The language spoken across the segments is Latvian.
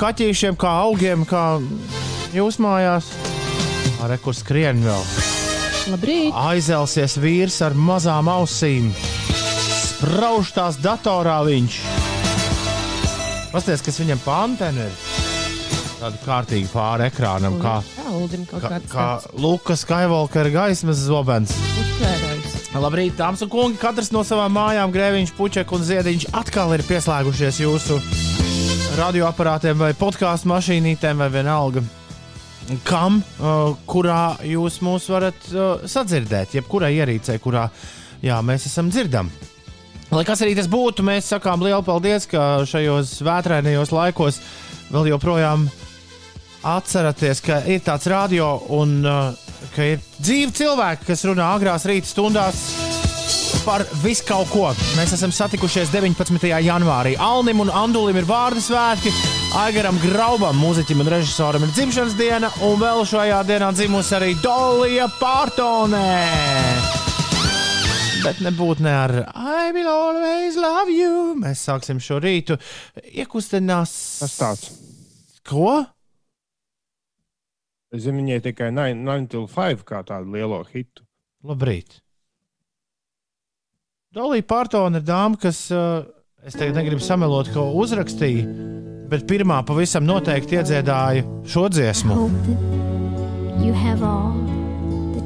kaķīšiem, kā augiem, kā jūs mājās. Ar kur skrien vēl. Labrīt! Aizelsies vīrs ar mazām ausīm. Sprauž tās datorā viņš. Pasties, kas viņam pāntene ir. Tāda kārtīga pāri ekrānam, kā, kā, kā tāds Lukas Skywalker gaismas zobens. uztvērējs. Labrīt, dāmas un kungi! Katrs no savām mājām, grēviņš, puķek un ziediņš atkal ir pieslēgušies jūsu radioaparātiem vai podkāstu mašīnītēm vai vienalga. Kam, uh, kurā jūs mūs varat uh, sadzirdēt, jebkurā ierīcē, kurā jā, mēs esam dzirdami. Lai kas arī tas būtu, mēs sakām lielu paldies, ka šajos vētrainajos laikos vēl joprojām atceraties, ka ir tāds radio un uh, ka ir dzīvi cilvēki, kas runā agrās rīta stundās par visu kaut ko. Mēs esam satikušies 19. janvārī. Alnim un Andulim ir vārdu svētki, Aigaram Graubam, mūziķim un režisoram ir dzimšanas diena, un vēl šajā dienā dzimusi arī Dolija Pārtonē. Bet nebūtu ne ar I will always love you. Mēs sāksim šo rītu. Iekustinās. Tas tāds. Ko? Es zinu, viņai tikai 9,5 kā tādu lielo hitu. Labrīt. Dolija Pārtona ir dāma, kas, uh, es tagad negribu samelot, ko uzrakstīja, bet pirmā pavisam noteikti iedziedāja šo dziesmu.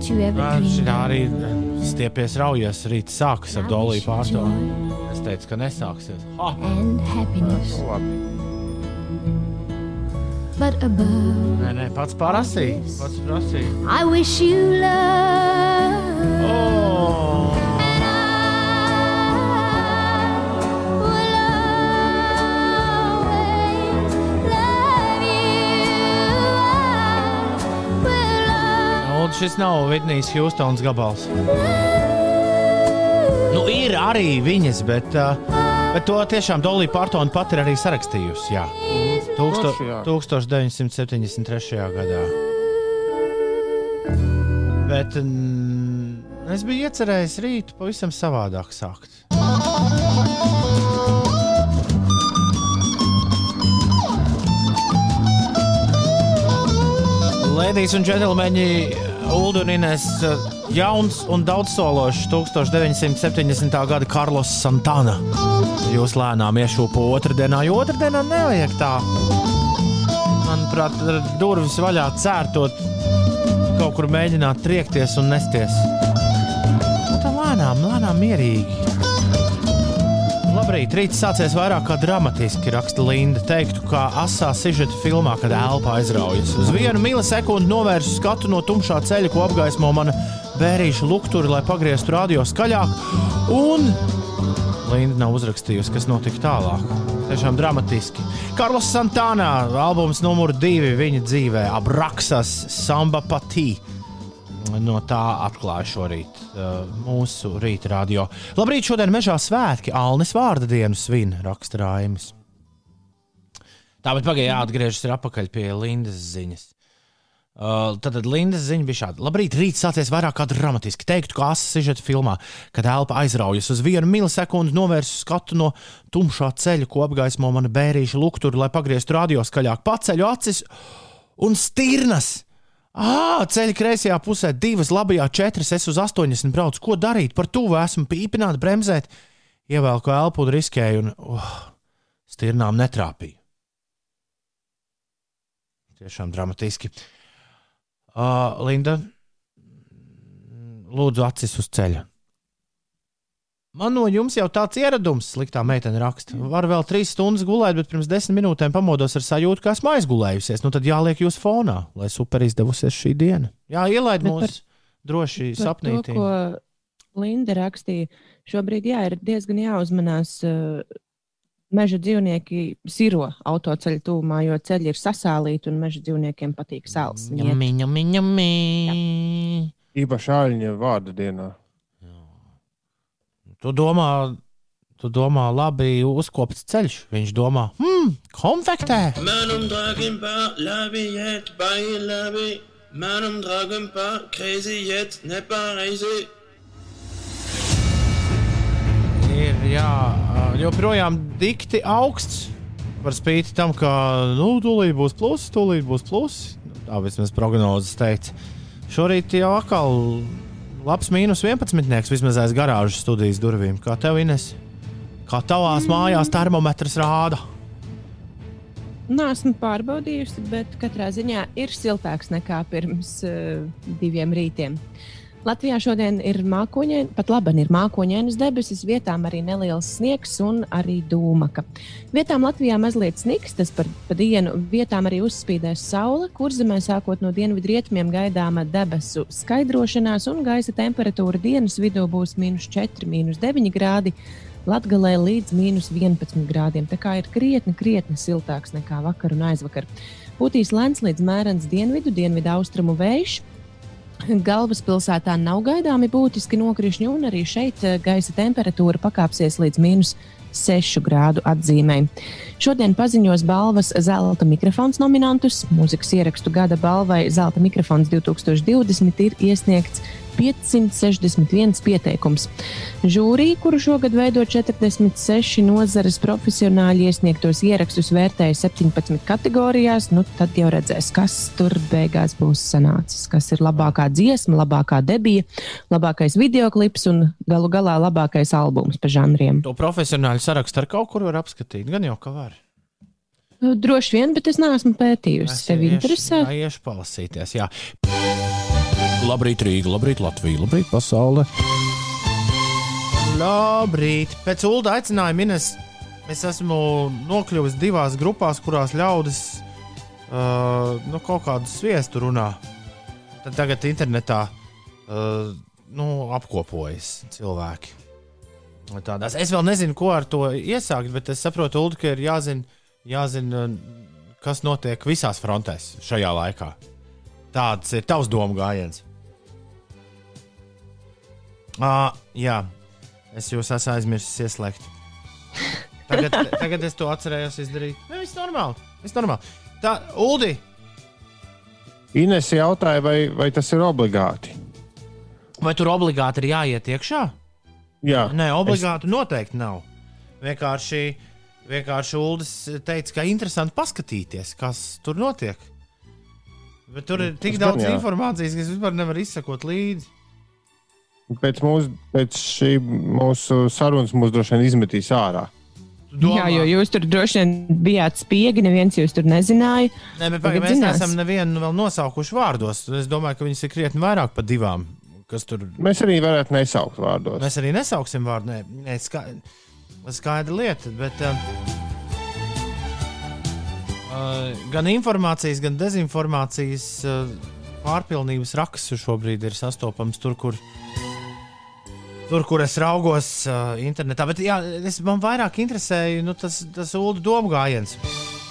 Dreamed. arī stiepies raujas, rīt sākas ar Doliju Pārtonu. Es teicu, ka nesāksies. Ha! Nē, nē, pats prasīja. Pats prasīja. I wish you love. Oh! Šis nav Vitnijas Hjūstons gabals. Nu, ir arī viņas, bet, uh, bet to tiešām Dolija Pārtona pati ir arī sarakstījusi. Jā. Tūksto, Forši, jā. 1973. gadā. Bet mm, es biju iecerējis rītu pavisam savādāk sākt. Lēdijas un džentlmeņi, Uldurines, jauns un daudzsološs 1970. gada Karlos Santana. Jūs lēnām iešūpo otrdienā, jo otrdienā nevajag tā. Manuprāt, durvis vaļā cērtot, kaut kur mēģināt triekties un nesties. Nu, tā lēnām, lēnām mierīgi. Labrīt, rīts sācies vairāk kā dramatiski, raksta Linda. Teiktu, kā asā sižeta filmā, kad elpa aizraujas. Uz vienu milisekundi novērsu skatu no tumšā ceļa, ko apgaismo mana bērīša lukturi, lai pagrieztu radio skaļāk. Un Linda nav uzrakstījusi, kas notika tālāk. Tiešām dramatiski. Karlos Santānā, albums numur divi viņa dzīvē, Abraksas Samba Patī. No tā atklāja šorīt uh, mūsu rīta radio. Labrīt, šodien mežā svētki. Alnis vārda dienu svin, raksta Raimis. Tā, bet pagaidi jāatgriežas atpakaļ pie Lindas ziņas. Uh, tad Lindas ziņa bija šāda. Labrīt, rīts sācies vairāk kā dramatiski. Teiktu, kā asa sižeta filmā, kad elpa aizraujas uz vienu milisekundi, novērsu skatu no tumšā ceļa, ko apgaismo mana bērīša lukturi, lai pagrieztu radio skaļāk. Paceļu acis un stirnas! Ah, ceļa kreisajā pusē, divas, labajā četras, es uz 80 braucu. Ko darīt? Par tuvu esmu pīpināt, bremzēt, ievēlku elpu un riskēju, un uh, stirnām netrāpīju. Tiešām dramatiski. Uh, Linda, lūdzu, acis uz ceļa. Man no jums jau tāds ieradums, sliktā meitene raksta. Var vēl trīs stundas gulēt, bet pirms desmit minūtēm pamodos ar sajūtu, ka esmu aizgulējusies. Nu tad jāliek jūs fonā, lai super izdevusies šī diena. Jā, ielaid Bet mūs droši Par to, sapnītī. ko Linda rakstīja, šobrīd jā, ir diezgan jāuzmanās. Meža dzīvnieki siro autoceļu tūmā, jo ceļi ir sasālīti un meža dzīvniekiem patīk sāls. Ņemī, ņemī. Īpaši āļņa vārda dienā. Tu domā, tu domā, labi uzkopts ceļš. Viņš domā, hmm, konfektē. Man omdragen par labiet, bei labi. Man omdragen par crazy yet, ne pareizé. Ir jā, joprojām dikti augsts. Par spīti tam, ka nu, tūlīt būs pluss, tūlīt būs pluss. Tā vismaz prognozes teica. Šorīt jau atkal labs mīnus 11. vismaz aiz garāžas studijas durvīm. Kā tev, Ines? Kā tavās mājās termometrs rāda? Nē, esmu pārbaudījusi, bet katrā ziņā ir siltāks nekā pirms uh, diviem rītiem. Latvijā šodien ir mākoņi, pat labi ir mākoņainas debesis, vietām arī neliels sniegs un arī dūmaka. Vietām Latvijā mazliet sniks, tas par pa dienu, vietām arī uzspīdēs saule, kur zemē sākot no dienvidu rietumiem gaidāma debesu skaidrošanās un gaisa temperatūra dienas vidū būs mīnus 4, mīnus 9 grādi. Latvijā līdz mīnus 11 grādiem. Tā kā ir krietni, krietni siltāks nekā vakar un aizvakar. Pūtīs lēns līdz mērens dienvidu, dienvidu austrumu vējš. Galvaspilsētā nav gaidāmi būtiski nokrišņi, un arī šeit eh, gaisa temperatūra pakāpsies līdz mīnus 6 grādu atzīmē. Šodien paziņos balvas Zelta mikrofons nominantus. Mūzikas ierakstu gada balvai Zelta mikrofons 2020 ir iesniegts 561 pieteikums. Žūrī, kuru šogad veido 46 nozares profesionāļi, iesniegtos ierakstus vērtēja 17 kategorijās. Nu, tad jau redzēs, kas tur beigās būs sanācis. Kas ir labākā dziesma, labākā debija, labākais videoklips un galu galā labākais albums pa žanriem. To profesionāļu sarakstu ar kaut kur var apskatīt. Gan jau kā var. Nu, droši vien, bet es neesmu pētījusi. Tev interesē? Jā, iešu palasīties. Jā. Labrīt, Rīga, labrīt, Latvija, labrīt, pasaule. Labrīt! Pēc ULDA aicinājuma Ines, es esmu nokļuvis divās grupās, kurās ļaudis uh, nu, kaut kādu sviestu runā. Tad tagad internetā uh, nu, apkopojas cilvēki. Tādās. Es vēl nezinu, ko ar to iesākt, bet es saprotu, Ulu, ka ir jāzina, jāzina, kas notiek visās frontēs šajā laikā. Tāds ir tavs domu gājiens. À, jā, es jūs esmu aizmirsis ieslēgt. Tagad, tagad es to atcerējos izdarīt. Ne, viss normāli. Viss normāli. Tā, Uldi! Ines jautāja, vai, vai tas ir obligāti. Vai tur obligāti ir jāiet iekšā? Jā, Nē, obligāti es... noteikti nav. Vienkārši, vienkārši Uldis teica, ka interesanti paskatīties, kas tur notiek. Bet tur ir tik Tas daudz gan informācijas, ka es vispār nevaru izsekot līdzi. Pēc, mūs, pēc šī mūsu sarunas mūs droši vien izmetīs ārā. Domā? Jā, jo jūs tur droši vien bijāt spiegi, neviens jūs tur nezināja. Nē, bet pagaid, mēs zinās. neesam nevienu vēl nosaukuši vārdos. Es domāju, ka viņas ir krietni vairāk par divām. Kas tur Mēs arī varētu nesaukt vārdos. Mēs arī nesauksim vārdu. Nē, nē ska, skaidra lieta. Bet, uh, uh, gan informācijas, gan dezinformācijas uh, pārpilnības raksts šobrīd ir sastopams tur, kur, tur, kur es raugos uh, internetā. Bet jā, es, man vairāk interesēja nu, tas, tas ulu domu gājiens.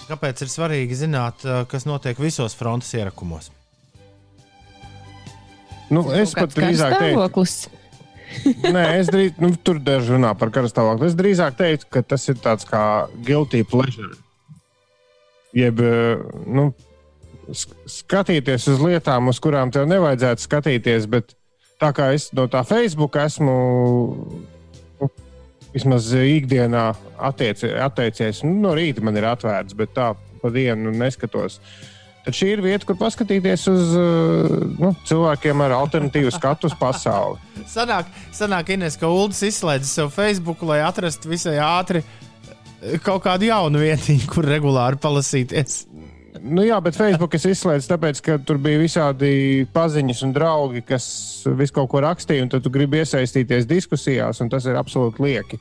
Kāpēc ir svarīgi zināt, uh, kas notiek visos frontes ierakumos? Nu, es pat drīzāk teiktu. Nē, es drīz, nu, tur daži runā par karstāvokli. Es drīzāk teiktu, ka tas ir tāds kā guilty pleasure. Jeb, nu, sk- skatīties uz lietām, uz kurām tev nevajadzētu skatīties, bet tā kā es no tā Facebook esmu nu, vismaz ikdienā attieci, atteicies, nu, no rīta man ir atvērts, bet tā pa dienu neskatos. Tad šī ir vieta, kur paskatīties uz eh, nu, cilvēkiem ar alternatīvu skatu uz pasauli. Sanāk, sanāk Ines, ka Ulas izslēdz savu Facebook, lai atrastu visai ātri eh, kaut kādu jaunu vietiņu, kur regulāri palasīties. Nu, jā, bet Facebook es izslēdzu, tāpēc, ka tur bija visādi paziņas un draugi, kas visu kaut ko rakstīja, un tad tu gribi iesaistīties diskusijās, un tas ir absolūti lieki.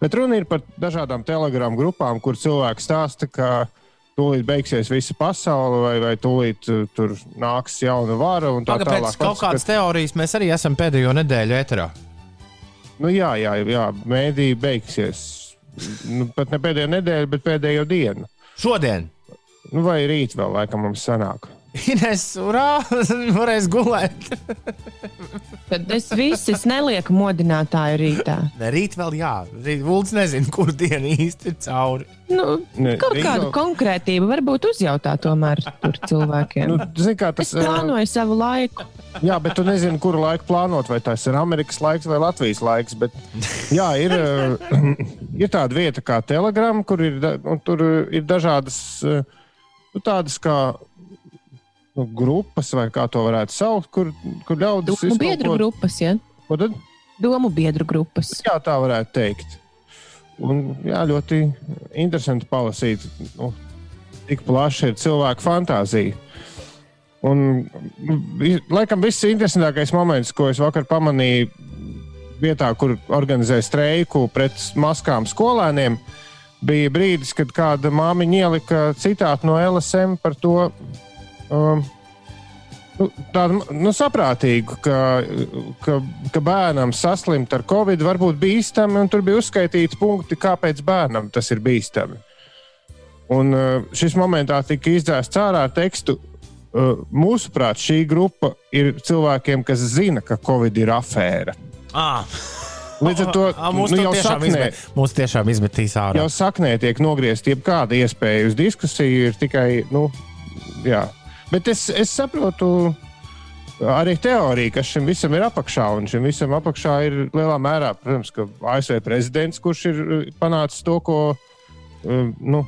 Bet runa ir par dažādām telegramu grupām, kur cilvēki stāsta, ka tūlīt beigsies visa pasaule, vai, vai tūlīt uh, tur nāks jauna vara. un tā pēc tālāk. kaut kādas teorijas mēs arī esam pēdējo nedēļu eterā. Nu, jā, jā, jā mēdī beigsies. Nu, pat ne pēdējo nedēļu, bet pēdējo dienu. Šodien! Nu, vai rīt vēl, laikam, mums sanāk. Ines, urā! Varēs gulēt. Tad es visus nelieku modinātāju rītā. Ne, rīt vēl jā. Rīt Vulds nezina, kur diena īsti ir cauri. Nu, Ne, kaut rīt kādu vēl- konkrētību varbūt uzjautā tomēr tur cilvēkiem. Nu, zini, kā Es tas ir. plānoju savu laiku. Jā, bet tu nezini, kuru laiku plānot, vai tas ir Amerikas laiks vai Latvijas laiks. Bet, jā, ir, eh, ir tāda vieta kā Telegram, kur ir, da- tur ir dažādas eh, nu, tādas kā nu, grupas, vai kā to varētu saukt, kur, kur ļaudis Domu biedru grupas, ja? Ko tad? Domu biedru grupas. Jā, tā varētu teikt. Un, jā, ļoti interesanti palasīt, nu, cik plaša ir cilvēka fantāzija. Un, nu, laikam, viss interesantākais moments, ko es vakar pamanīju vietā, kur organizēja streiku pret maskām skolēniem, bija brīdis, kad kāda māmiņa ielika citātu no LSM par to. Um, Nu, tādu nu, saprātīgu, ka, ka, ka bērnam saslimt ar covid var būt bīstami, un tur bija uzskaitīti punkti, kāpēc bērnam tas ir bīstami. Un uh, šis momentā tika izdzēsts ārā ar tekstu. Uh, Mūsuprāt, šī grupa ir cilvēkiem, kas zina, ka covid ir afēra. Ah. Līdz ar to Ah, mūs nu, to jau tiešām saknē, izmet, mūs tiešām izmetīs ārā. jau saknē tiek nogriezta jebkāda iespēja uz diskusiju. Ir tikai, nu, jā. Bet es, es saprotu arī teoriju, kas šim visam ir apakšā. Un šim visam apakšā ir lielā mērā, protams, ASV prezidents, kurš ir uh, panācis to, ko uh, nu,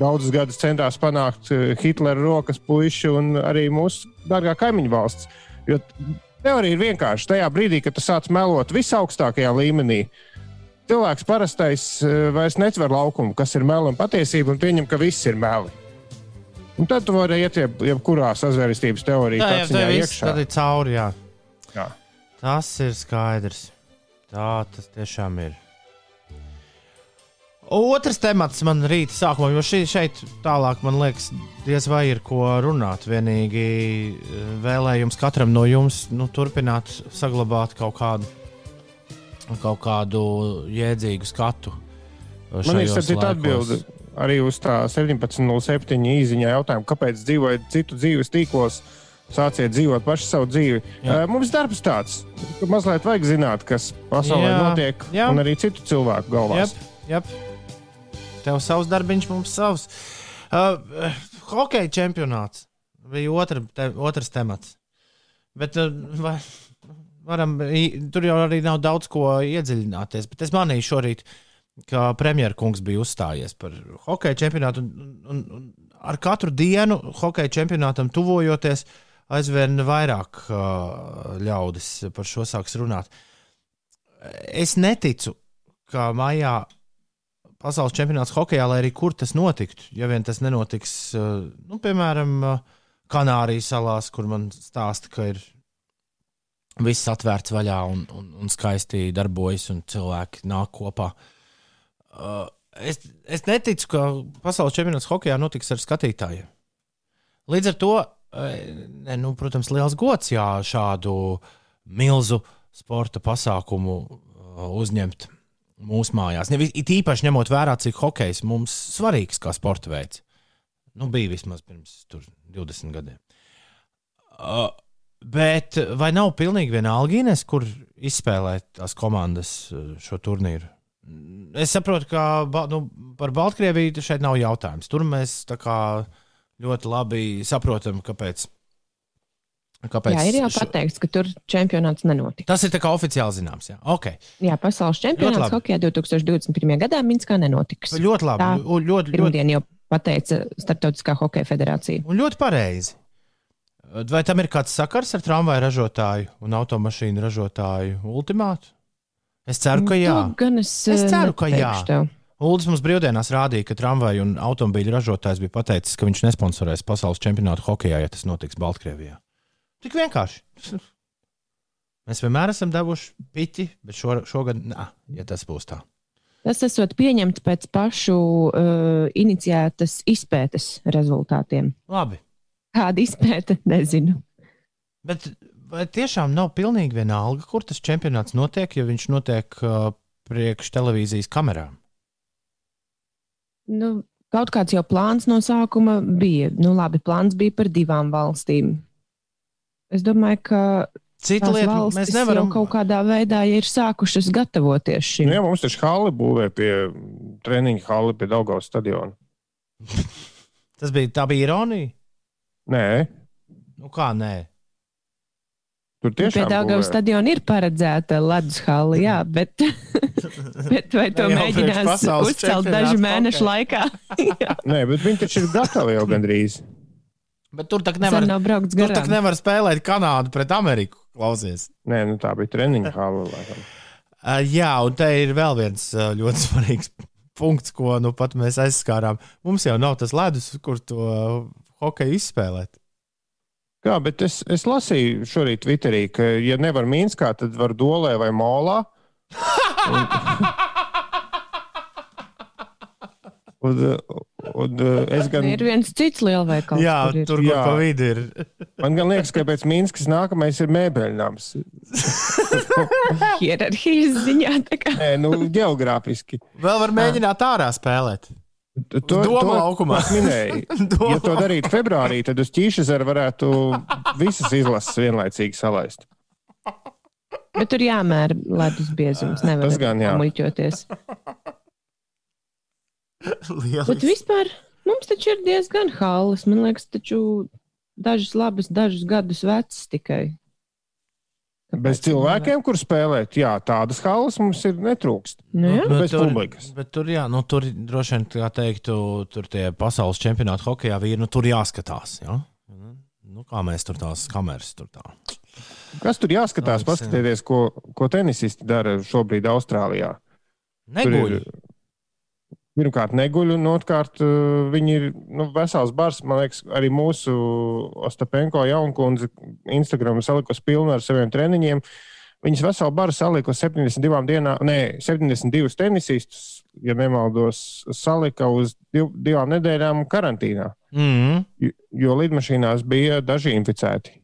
daudzus gadus centās panākt uh, Hitlera rokas puiši un arī mūsu dārgā kaimiņu valsts. Jo teorija ir vienkārši tajā brīdī, kad tu sāc melot visaugstākajā līmenī. Cilvēks parastais uh, vairs netver laukumu, kas ir meli un patiesība, un pieņem, ka viss ir meli. Un tad tu vari iet jeb, jebkurā sazvērestības teorijā, Jā, jā, viss iekšā. tad ir cauri. Jā. Jā. Tas ir skaidrs. Tā tas tiešām ir. Otrs temats man rīta sākumā, jo šī, šeit tālāk man liekas, diez vai ir ko runāt. Vienīgi eh, vēlējums katram no jums nu, turpināt saglabāt kaut kādu, kaut kādu jēdzīgu skatu. eh, Man ir saprotama atbilde arī uz tā 17.07. īsiņā jautājumu, kāpēc dzīvojat citu dzīves tīklos. Sāciet dzīvot pašu savu dzīvi. Jā. Jā. Mums darbs tāds, ka mazliet vajag zināt, kas pasaulē Jā, notiek, jā. un arī citu cilvēku galvās. Jep, jep. Tev savs darbiņš, mums savs. Uh, uh, hokeja čempionāts bija otra, te, otrs temats. Bet uh, vai, varam, tur jau arī nav daudz ko iedziļināties. Bet es manīju šorīt, ka premjerministrs bija uzstājies par hokeja čempionātu. Un, un, un ar katru dienu hokeja čempionātam tuvojoties, aizvien vairāk uh, ļaudis par šo sāks runāt. Es neticu, ka maijā pasaules čempionāts hokeja, lai arī kur tas notiktu, ja vien tas nenotiks, uh, nu, piemēram, uh, Kanārijas salās, kur man stāsta, ka ir viss atvērts vaļā un, un, un skaisti darbojas, un cilvēki nāk kopā. Uh, es, es neticu, ka pasaules čempionāts hokeja notiks ar skatītājiem. Līdz ar to, eh, nu, protams, liels gods, ja šādu milzu sporta pasākumu uzņemt mūsu mājās. Nevis, it īpaši ņemot vērā, cik hokejs mums svarīgs kā sporta veids. Nu, bija vismaz pirms tur, 20 gadiem. Uh, bet vai nav pilnīgi vienalga, Ines, kur izspēlēt tās komandas uh, šo turnīru? Es saprotu, ka nu, par Baltkrieviju šeit nav jautājums. Tur mēs kā ļoti labi saprotam, kāpēc. Kāpēc Jā, ir jau pateikts, ka tur čempionāts nenotiks. Tas ir tā kā oficiāli zināms. Jā, okay. Jā, pasaules čempionāts hokeja 2021. gadā Minskā nenotiks. ļoti labi. Tā ļoti, ļoti, Pirmdien jau pateica Startautiskā hokeja federācija. un ļoti pareizi. Vai tam ir kāds sakars ar tramvaju ražotāju un automašīnu ražotāju ultimātu? Es ceru, ka jā. To gan es, Es ceru, ka jā. tev. Uldis mums brīvdienās rādīja, ka tramvaju un automobīļu ražotājs bija pateicis, ka viņš nesponsorēs pasaules čempionātu hokeja, ja tas notiks Baltkrievijā. Tik vienkārši. Mēs vienmēr esam devuši piķi, bet šo, šogad, nā, ja tas būs tā. Tas esot pieņemts pēc pašu uh, iniciētas izpētes rezultātiem. Labi. Kāda izpēta, nezinu. Bet vai tiešām nav pilnīgi vienalga, kur tas čempionāts notiek, ja viņš notiek uh, priekš televīzijas kamerām? Nu, kaut kāds jau plāns no sākuma bija. Nu, labi, plāns bija par divām valstīm. Es domāju, ka Cita lieta, mēs nevaram jau kaut kādā veidā ir sākušas gatavoties šim. Nu, jā, mums taču hali būvē pie treniņa hali pie Daugavas stadiona. Tas bija, tā bija ironija. Nē, Nu, kā nē? tur Pie tiešām Daugavas būvē. stadiona ir paredzēta ledus hala, jā, bet, bet vai to Ne mēģinās uzcelt dažu mēnešu laikā? Nē, bet viņi taču ir gatavi jau gandrīz. Bet tur tak Sen nevar, tur tak nevar spēlēt Kanādu pret Ameriku. Klausies. Nē, nu tā bija treniņa laikam. Uh, jā, un te ir vēl viens uh, ļoti svarīgs punkts, ko nu pat mēs aizskārām. Mums jau nav tas ledus, kur to uh, hokeju izspēlēt. Kā, bet es, es lasīju šorīt Twitterī, ka, ja nevar Minskā, tad var Dolē vai Molā. Un, un, un es gan, Ir viens cits lielveikals. jā, kur ir. tur kur Jā. pa vidu ir. man gan liekas, ka pēc Minskas nākamais ir mēbeļnams. hierarhijas ziņā. tā kā. Nē, nu, geogrāfiski. Vēl var mēģināt ārā spēlēt. To, Doma laukumā. es minēju. Doma Ja to darītu februārī, tad uz ķīšezeru varētu visas izlases vienlaicīgi salaist. Bet tur jāmēra ledus biezums. Nevar Tas gan jā. muļķoties. Bet vispār mums taču ir diezgan halas. Man liekas, taču dažas labas, dažus gadus vecas tikai. Bez cilvēkiem, kur spēlēt, jā, tādas halas mums ir netrūkst. Nu, jā. bez publikas. Bet tur, jā, nu, tur droši vien, kā teiktu, tur tie pasaules čempionāti hokeja vīri, nu, tur jāskatās. Ja? Nu, kā mēs tur tās kameras tur tā. Kas tur jāskatās? Labi, Paskatieties, ko, ko tenisisti dara šobrīd Austrālijā. Tur Neguļ. ir- Pirmkārt, neguļ, un otrkārt, uh, viņi ir nu, vesels bars. Man liekas, arī mūsu Ostapenko jaunkundze Instagram salikusi pilnu ar saviem treniņiem. Viņas veselu baru salika uz 72 dienām, ne, 72 tenisistus, ja nemaldos, salika uz div, divām nedēļām karantīnā, Mm. jo- jo lidmašīnās bija daži inficēti.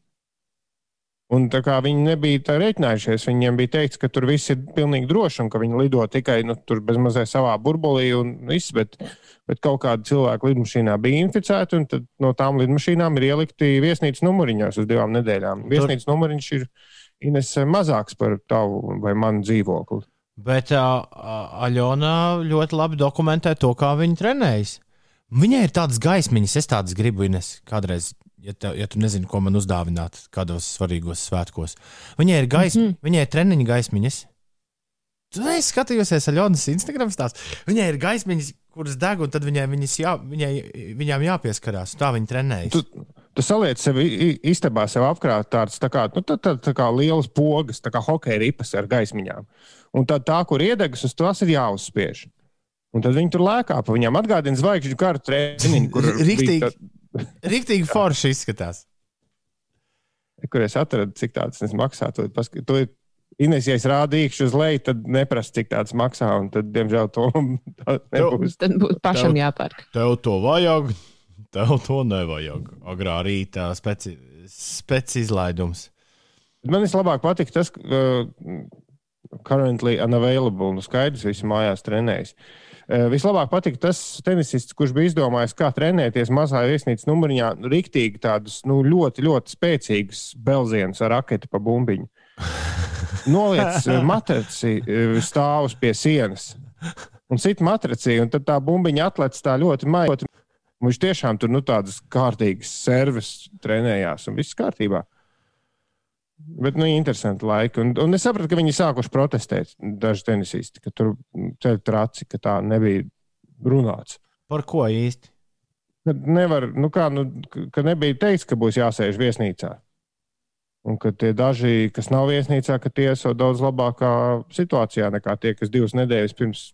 Un tā kā viņi nebija tā rēķinājušies, viņiem bija teikts, ka tur viss ir pilnīgi droši un ka viņi lido tikai nu, tur bezmazliet savā burbulī un viss, bet, bet kaut kādi cilvēki lidmašīnā bija inficēti, un no tām lidmašīnām ir ielikti viesnīcas numuriņos uz divām nedēļām. Viesnīcas numuriņš ir Ines mazāks par tavu vai manu dzīvokli. Bet uh, Aļona ļoti labi dokumentē to, kā viņa trenējas. Viņai ir tādas gaismiņas, es tādas gribu, Ines, kādreiz, ja, te, ja tu nezini, ko man uzdāvināt kādos svarīgos svētkos. Viņai ir gaisma, mm -hmm. viņai ir treniņa gaismiņas. Tu neesi skatījusies Aļonas Instagram stāstu. Viņai ir gaismiņas, kuras deg, un tad viņai, jā, viņai, viņām jāpieskarās. Tā viņa trenējas. Tu, tu saliec sev i- i- istabā, sev apkrāt tādas tā kā, nu, tā, tā, tā kā lielas pogas, tā kā hokeja ripas ar gaismiņām. Un tad tā, kur iedegas, uz tās ir jāuzspiež. Un tad viņi tur lēkā pa viņām atgādina zvaigžņu karu treniņu, kur, Riktīgi. bija tā- Riktīgi forši izskatās. kur es atradu, cik tādas es maksā. To, paska- to ir- Ines, ja es rādu īkšķi uz leju, tad neprasa, cik tāds maksā. Un tad, diemžēl, to nebūs. Tad būtu pašam Tev- jāpērk. Tev to vajag, tev to nevajag. Agrā rītā speci, speci izlaidums. Man vislabāk patīk tas, ka uh, currently unavailable, nu skaidrs, visi mājās trenējas. Uh, vislabāk patīk tas tenisists, kurš bija izdomājis, kā trenēties mazā viesnīcas numuriņā, nu, riktīgi tādus nu, ļoti, ļoti spēcīgus belzienus ar raketi pa bumbiņu. Noliec matraci stāvus pie sienas un sit matracī, un tad tā bumbiņa atlec tā ļoti maigi. Viņš tiešām tur nu, tādas kārtīgas servis trenējās, un viss kārtībā. Bet, nu, interesanti laiki. Un, un es sapratu, ka viņi sākuši protestēt, daži tenisisti, ka tur ceļ traci, ka tā nebija runāts. Par ko īsti? Nevar, nu kā, nu, ka- nebija teikts, ka būs jāsēž viesnīcā. Un ka tie daži, kas nav viesnīcā, ka tie esot daudz labākā situācijā nekā tie, kas divas nedēļas pirms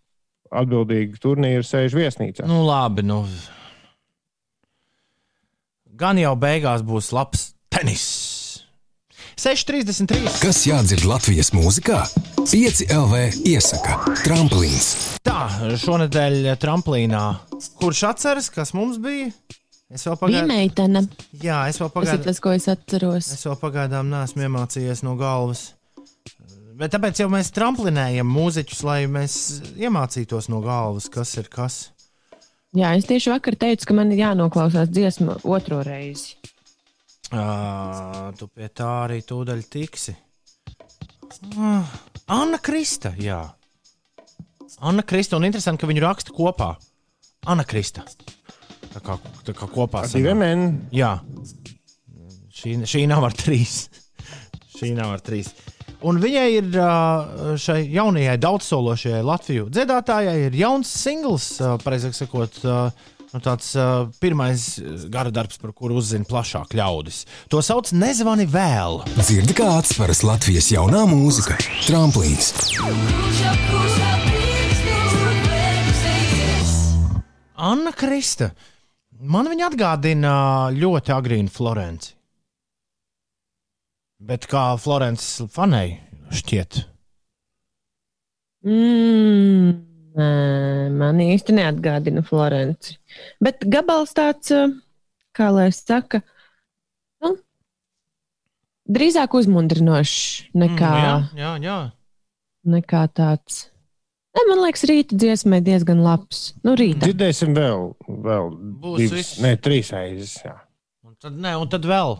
atbildīga turnīra sēž viesnīcā. Nu, labi. Nu. Gan jau beigās būs labs tenis. 6,33. Kas jādzird Latvijas mūzikā? 5 LV iesaka tramplīns. Tā, šonadēļ tramplīnā. Kurš atceras, kas mums bija? Es vēl pagaidām. meitene. Jā, es vēl Tas ir pagaidām. tas, ko es atceros. Es vēl pagaidām neesmu iemācījies no galvas. Bet tāpēc jau mēs tramplinējam mūziķus, lai mēs iemācītos no galvas, kas ir kas. Jā, es tieši vakar teicu, ka man ir jānoklausās dziesma otro reizi. Uh, tu pie tā arī tūdaļ tiksi. Uh, Anna Krista, jā. Anna Krista, un interesanti, ka viņu raksta kopā. Anna Krista. Tā kā, tā kā kopā. Ar diviem N. Jā, šī, šī nav ar trīs. šī nav ar trīs. Un viņai ir šai jaunajai daudzsološajai Latviju dziedātājai ir jauns singls, pareizāk sakot, ā, nu, tāds ā, pirmais gara darbs, par kuru uzzina plašāk ļaudis. To sauc Nezvani vēl. Dzirdi, kā atspēras Latvijas jaunā mūzika - tramplīns. Anna Krista. Man viņa atgādina ļoti agrīnu Florenci. Bet kā Florence fanēja, šķiet. Mm, nē, man īsti neatgādina Florenci. Bet gabals tāds, eh, kā lai saka, nu, drīzāk uzmundrinošs nekā, Mm, jā, jā, jā. nekā tāds. Ne, man liekas, rīta dziesmai diezgan labs. Nu, rīta. Dzirdēsim vēl, vēl Būs divas, ne, trīs reizes. Jā. Un tad, ne, un tad vēl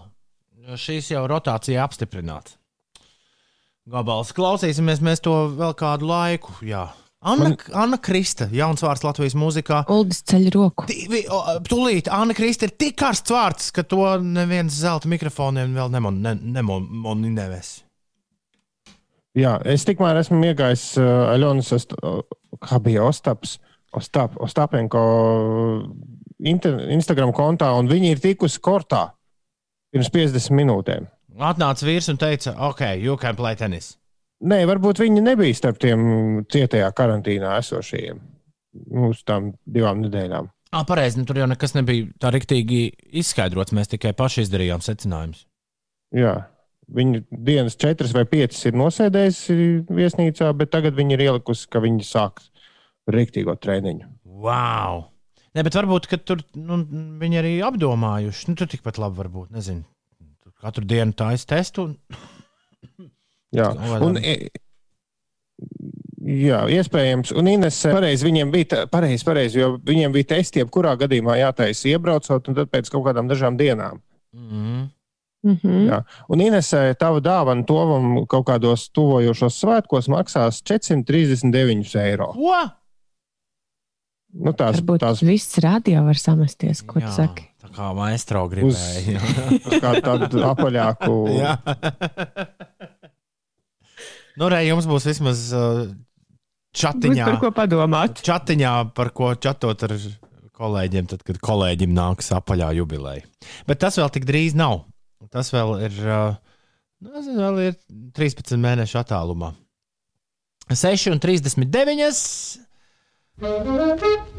šīs jau rotācija apstiprināta. Gabals klausīsimies mēs to vēl kādu laiku. Jā. Anna, Man... Anna Krista, jauns vārds Latvijas mūzikā. Uldis ceļ roku. Tūlīt, Anna Krista ir tik karsts vārds, ka to neviens zelta mikrofoniem vēl nemonēs. Jā, es tikmēr esmu iegājis uh, Aļonas, Ost- o- kā bija Ostaps, Ostap, Ostapenko inter, Instagram kontā, un viņi ir tikusi kortā pirms 50 minūtēm. Atnāca vīrs un teica, ok, you can play tennis. Nē, varbūt viņi nebija starp tiem cietajā karantīnā esošajiem uz tām divām nedēļām. Ah, pareizi, nu, tur jau nekas nebija tā riktīgi izskaidrots. Mēs tikai paši izdarījām secinājumus. Jā. Viņa dienas četras vai piecas ir nosēdējusi viesnīcā, bet tagad viņa ir ielikusi, ka viņa sāk rīktīgo treniņu. Wow! Ne, bet varbūt tur nu, viņi arī apdomājuši. Nu, tur tikpat labi var būt. Nezinu. Tur Katru dienu tā es testu. Un... Jā, un, e- jā iespējams. Un Ines, pareizi, viņiem bija pareizi, pareizi, jo viņiem bija testi, jebkurā gadījumā jātaisa iebraucot, un tad pēc kaut kādām dažām dienām. Mm. Mhm. Jā. Un Ines, tava dāvana tovam kaut kādos tuvojošos svētkos maksās 439 eiro. Ko? Nu, tās, Varbūt tās viss radio var samesties, ko tu saki. Tā kā maestro uz gribēja. kā tādu apaļāku. Nu, re, jums būs vismaz uh, Būs čatiņā. par ko padomāt. čatiņā, par ko čatot ar kolēģiem, tad, kad kolēģim nāks apaļā jubileja. Bet tas vēl tik drīz nav. Tas vēl ir, uh, nu, nezinu, vēl ir 13 mēnešu attālumā. 6 un 39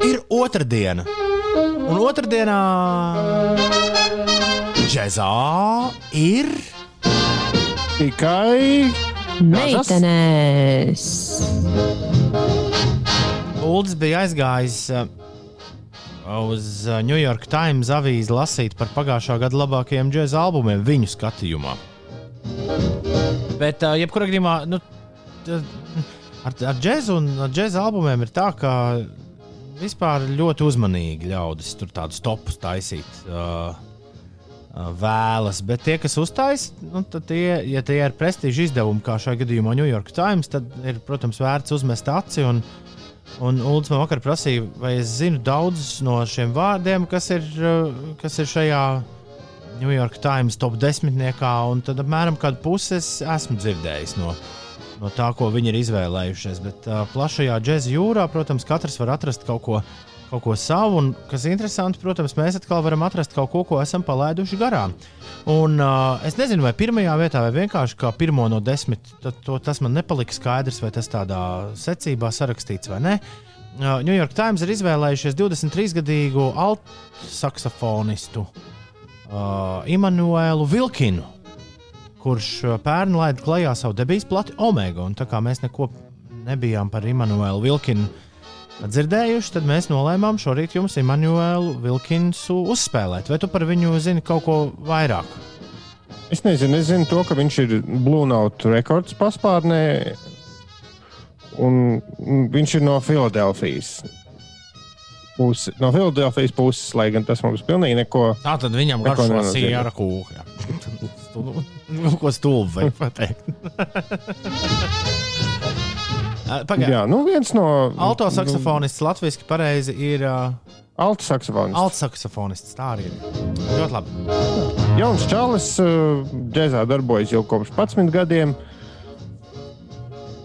ir otrdiena. Un otrdienā džēzā ir. Tikai Meitenēs! Uldis bija aizgājis uh, uz uh, New York Times avīzi lasīt par pagājušā gada labākajiem džēza albumiem viņu skatījumā. Bet, uh, jebkurā gadījumā, nu, ar, ar džēzu un ar džēza albumiem ir tā, ka vispār ļoti uzmanīgi ļaudis tur tādus topus taisīt. Uh, Vēlas, bet tie, kas uzstājas, nu, tie, ja tie ir prestiža izdevumi, kā šajā gadījumā New York Times, tad ir, protams, vērts uzmest aci. Un, un Ulrichs man vakar prasīja, vai es zinu daudzus no šiem vārdiem, kas ir, uh, kas ir šajā New York Times top desmitniekā, tad apmēram kādu pusi es esmu dzirdējis no, no tā, ko viņi ir izvēlējušies. Bet uh, plašajā džēza jūrā, protams, katrs var atrast kaut ko, kaut ko savu, un kas ir interesanti, protams, mēs atkal varam atrast kaut ko, ko esam palaiduši garām. Un uh, es nezinu, vai pirmajā vietā, vai vienkārši kā pirmo no desmit, tad, to, tas man nepalika skaidrs, vai tas tādā secībā sarakstīts vai nē. Uh, New York Times ir izvēlējušies 23-gadīgu altu saksofonistu uh, Immanuelu Vilkinu, kurš uh, pērn laida klajā savu debijas plati Omega. Un tā kā mēs neko nebijām par Immanuelu Vilkinu dzirdējuši, tad mēs nolēmām šorīt jums Immanuelu Vilkinsu uzspēlēt. Vai tu par viņu zini kaut ko vairāk? Es nezinu, es zinu to, ka viņš ir Blue Note rekords paspārnē, un viņš ir no Filadelfijas. pusi, no Filadelfijas puses, lai gan tas mums pilnīgi neko. Tā tad viņam garšo sīra kūka. Nu, ko stulbi vajag pateikt? Pagaidā. Jā, nu viens no Alto saksofonists latviešu pareizi ir uh, Alta saksofonists. alto saksofonists. Tā arī ir. Ļoti labi. Jauns Čalis uh, džēzā darbojas jau kopš 11 gadiem.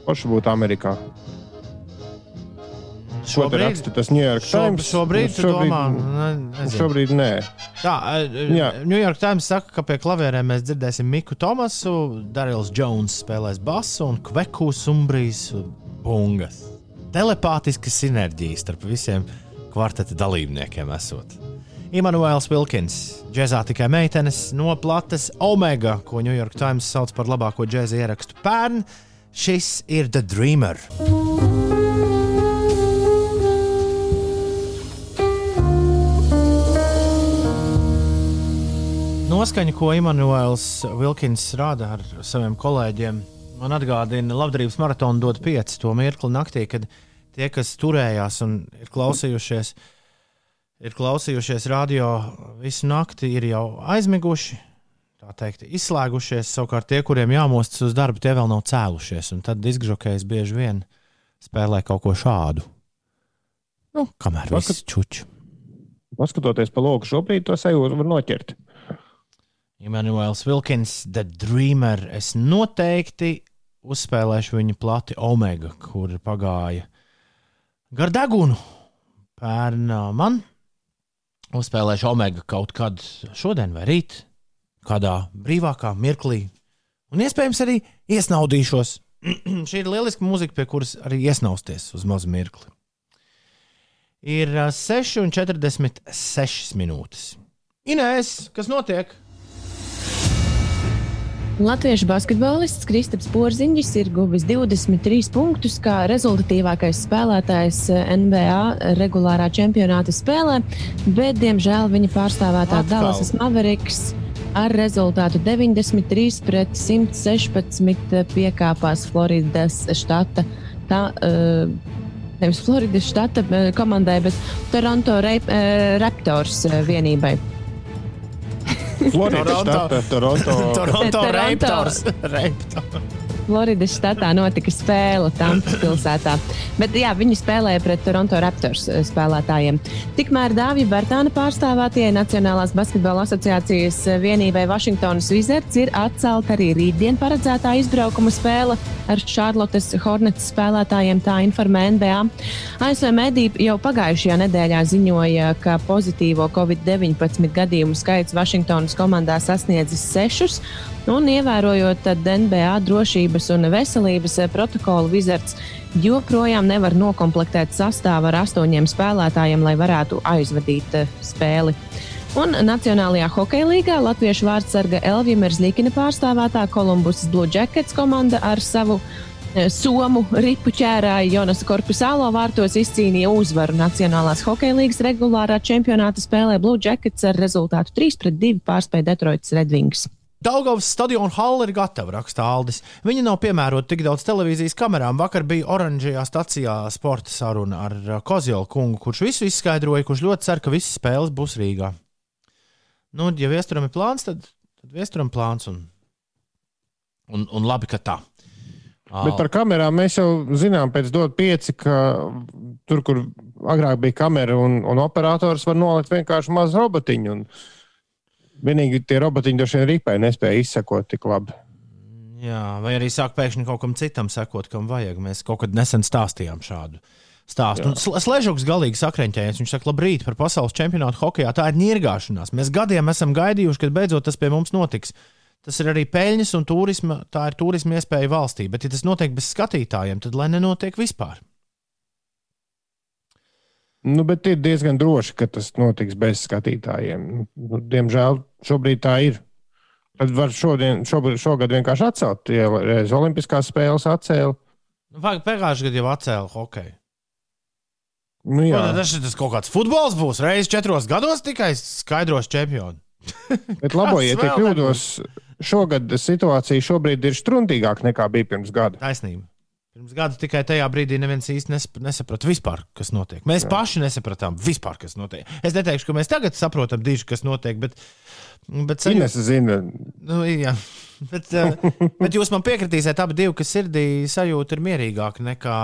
Kurš būtu Amerikā? Te raksta tas New York Times? šobrīd, šobrīd, domā, ne, nezinu. šobrīd nē. Tā, Jā. New York Times saka, ka pie klavierēm mēs dzirdēsim Miku Tomasu, Darils Jones spēlēs basu un Kveku Sumbrijs bungas. Telepātiska sinerģija starp visiem kvarteta dalībniekiem esot. Imants Vilkins, džēzā tikai meitenes no plates Omega, ko New York Times sauc par labāko džēza ierakstu pērn. Šis ir The Dreamer. Noskaņa, ko Imants Vilkins rāda ar saviem kolēģiem, man atgādina, ka labdarības maratona dod pieci to mirkli naktī, kad tie, kas turējās un ir klausījušies, ir klausījušies radio visu nakti, ir jau aizmiguši. Tā teikt, izslēgušies. Savukārt tie, kuriem jāmostas uz darbu, tie vēl nav cēlušies. Un tad diskžokējs bieži vien spēlē kaut ko šādu. Nu, kamēr Vakat- viss čuč. Paskatoties pa loku, šobrīd to sajūtu var noķert. Imants Vilkins, The Dreamer. Es noteikti uzspēlēšu viņa plati Omega, kur pagāja gar degunu. Pērnā man uzspēlēšu Omega kaut kad šodien vai rīt, kādā brīvākā mirklī. Un iespējams arī iesnaudīšos. Šī ir lieliska mūzika, pie kuras arī iesnausties uz mazu mirkli. Ir ā, 6,46 minūtes. Inēs, kas notiek? Latviešu basketbolists Kristaps Porziņš ir guvis 23 punktus kā rezultatīvākais spēlētājs NBA regulārā čempionāta spēlē, bet, diemžēl, viņa pārstāvētā. Dallasas Mavericks ar rezultātu 93 pret 116 piekāpās Floridas štata. Tā, uh, Nevis Floridas štata eh, komandai, bet Toronto Rap- eh, Raptors eh, vienībai. Floridas Toronto. štata, Toronto. Toronto Toronto. Raptors. Raptors. Floridas štatā notika spēle Tampas pilsētā. Bet jā, viņi spēlēja pret Toronto Raptors eh, spēlētājiem. Tikmēr Dāvija Bērtāna pārstāvētajai Nacionālās basketbola asociācijas eh, vienībai Vašingtonas Wizards ir atcelta arī rītdien paredzētā izbraukuma spēle ar Charlottes Hornets spēlētājiem, tā informē NBA. ASV mediji jau pagājušajā nedēļā ziņoja, ka pozitīvo Covid-19 gadījumu skaits Vašingtonas komandā sasniedzis sešus. Un, ievērojot NBA drošības un veselības eh, protokolu, Wizards joprojām nevar noklāpēt sastāvu ar astoņiem spēlētājiem, lai varētu aizvadīt eh, spēli. Un Nacionālajā hokeja līgā Latviešu vārdsarga Elvija Merzlīkina pārstāvētā Columbus Blue Jackets komanda ar savu eh, somu ripu ķērāju Jonas Korpusālo vārtos izcīnīja uzvaru Nacionālās hokeja līgas regulārā čempionāta spēlē Blue Jackets ar rezultātu 3-2 pārspēja Detroitas Redwings. Daugavas stadiona halla ir gatava, raksta Aldis. Viņa nav piemērota tik daudz televīzijas kamerām. Vakar bija oranžajā stacijā sporta saruna ar uh, Kozjola kungu, kurš visu izskaidroja, kurš ļoti cer, ka visas spēles būs Rīgā. Nu, ja viesturam ir plāns, tad, tad viesturam plāns un, un, un labi, ka tā. Bet par kamerām mēs jau zinām, pēc dot pieci, ka tur, kur agrāk bija kamera un, un operators, var nolikt vienkārši mazu robotiņu. Un vienīgi tie robotiņi droši vien ripē nespēja izsekot tik labi. Jā, vai arī sāk pēkšņi kaut kam citam sekot, kam vajag. Mēs kaut kad nesen stāstījām šādu stāstu. Un Sl- Sležuks galīgi sakreņķējies. Viņš saka, labrīt, par pasaules čempionātu hokeja. Tā ir nirgāšanās. Mēs gadiem esam gaidījuši, kad beidzot tas pie mums notiks. Tas ir arī peļņas un turisma, tā ir turisma iespēja valstī. Bet, ja tas notiek bez skatītājiem, tad lai nenotiek vispār. Nu, bet ir diezgan droši, ka tas notiks bez skatītājiem. Nu, diemžēl šobrīd tā ir. Tad var šodien, šobrīd, šogad vienkārši atcelt. Ja reiz Olimpiskās spēles atcēla. Nu, pag- Pagājušajā gadā jau atcēla hokeju. Nu, jā, Ko, Tas, tas kaut kāds futbols būs. Reizes četros gados tikai skaidros čempionu. bet labojiet, ja kļūdos. Šogad situācija šobrīd ir struntīgāka nekā bija pirms gada. Taisnība. Pirms gada tikai tajā brīdī neviens īsti nesap- nesaprata vispār, kas notiek. Mēs Jā. paši nesapratām vispār, kas notiek. Es neteikšu, ka mēs tagad saprotam diži, kas notiek, bet, bet Ines zina, Nu, jā, bet, bet jūs man piekritīsiet, abi divi, ka sirdī sajūta ir mierīgāka nekā.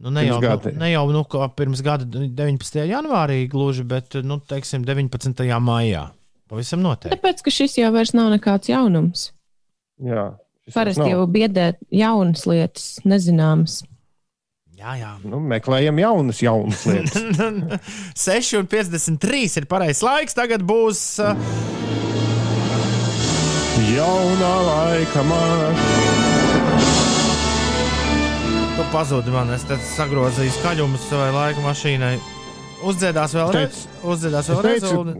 Nu, ne, jau, Pirms nu, gada. ne jau nu, kā pirms gada 19. janvārī, gluži, bet nu, teiksim, 19. maijā. Pavisam noteikti. Tāpēc, ka šis jau vairs nav nekāds jaunums. jā. Parasti jau biedē jaunas lietas, nezināmas. Jā, jā. Nu, meklējam jaunas, jaunas lietas. 6,53 ir pareizais laiks. Tagad būs. Uh, Jaunā laika man. tu pazudi man, es te sagrozīju skaļumus savai laika mašīnai. Uzdziedās vēlreiz. Uzdziedās vēlreiz. un-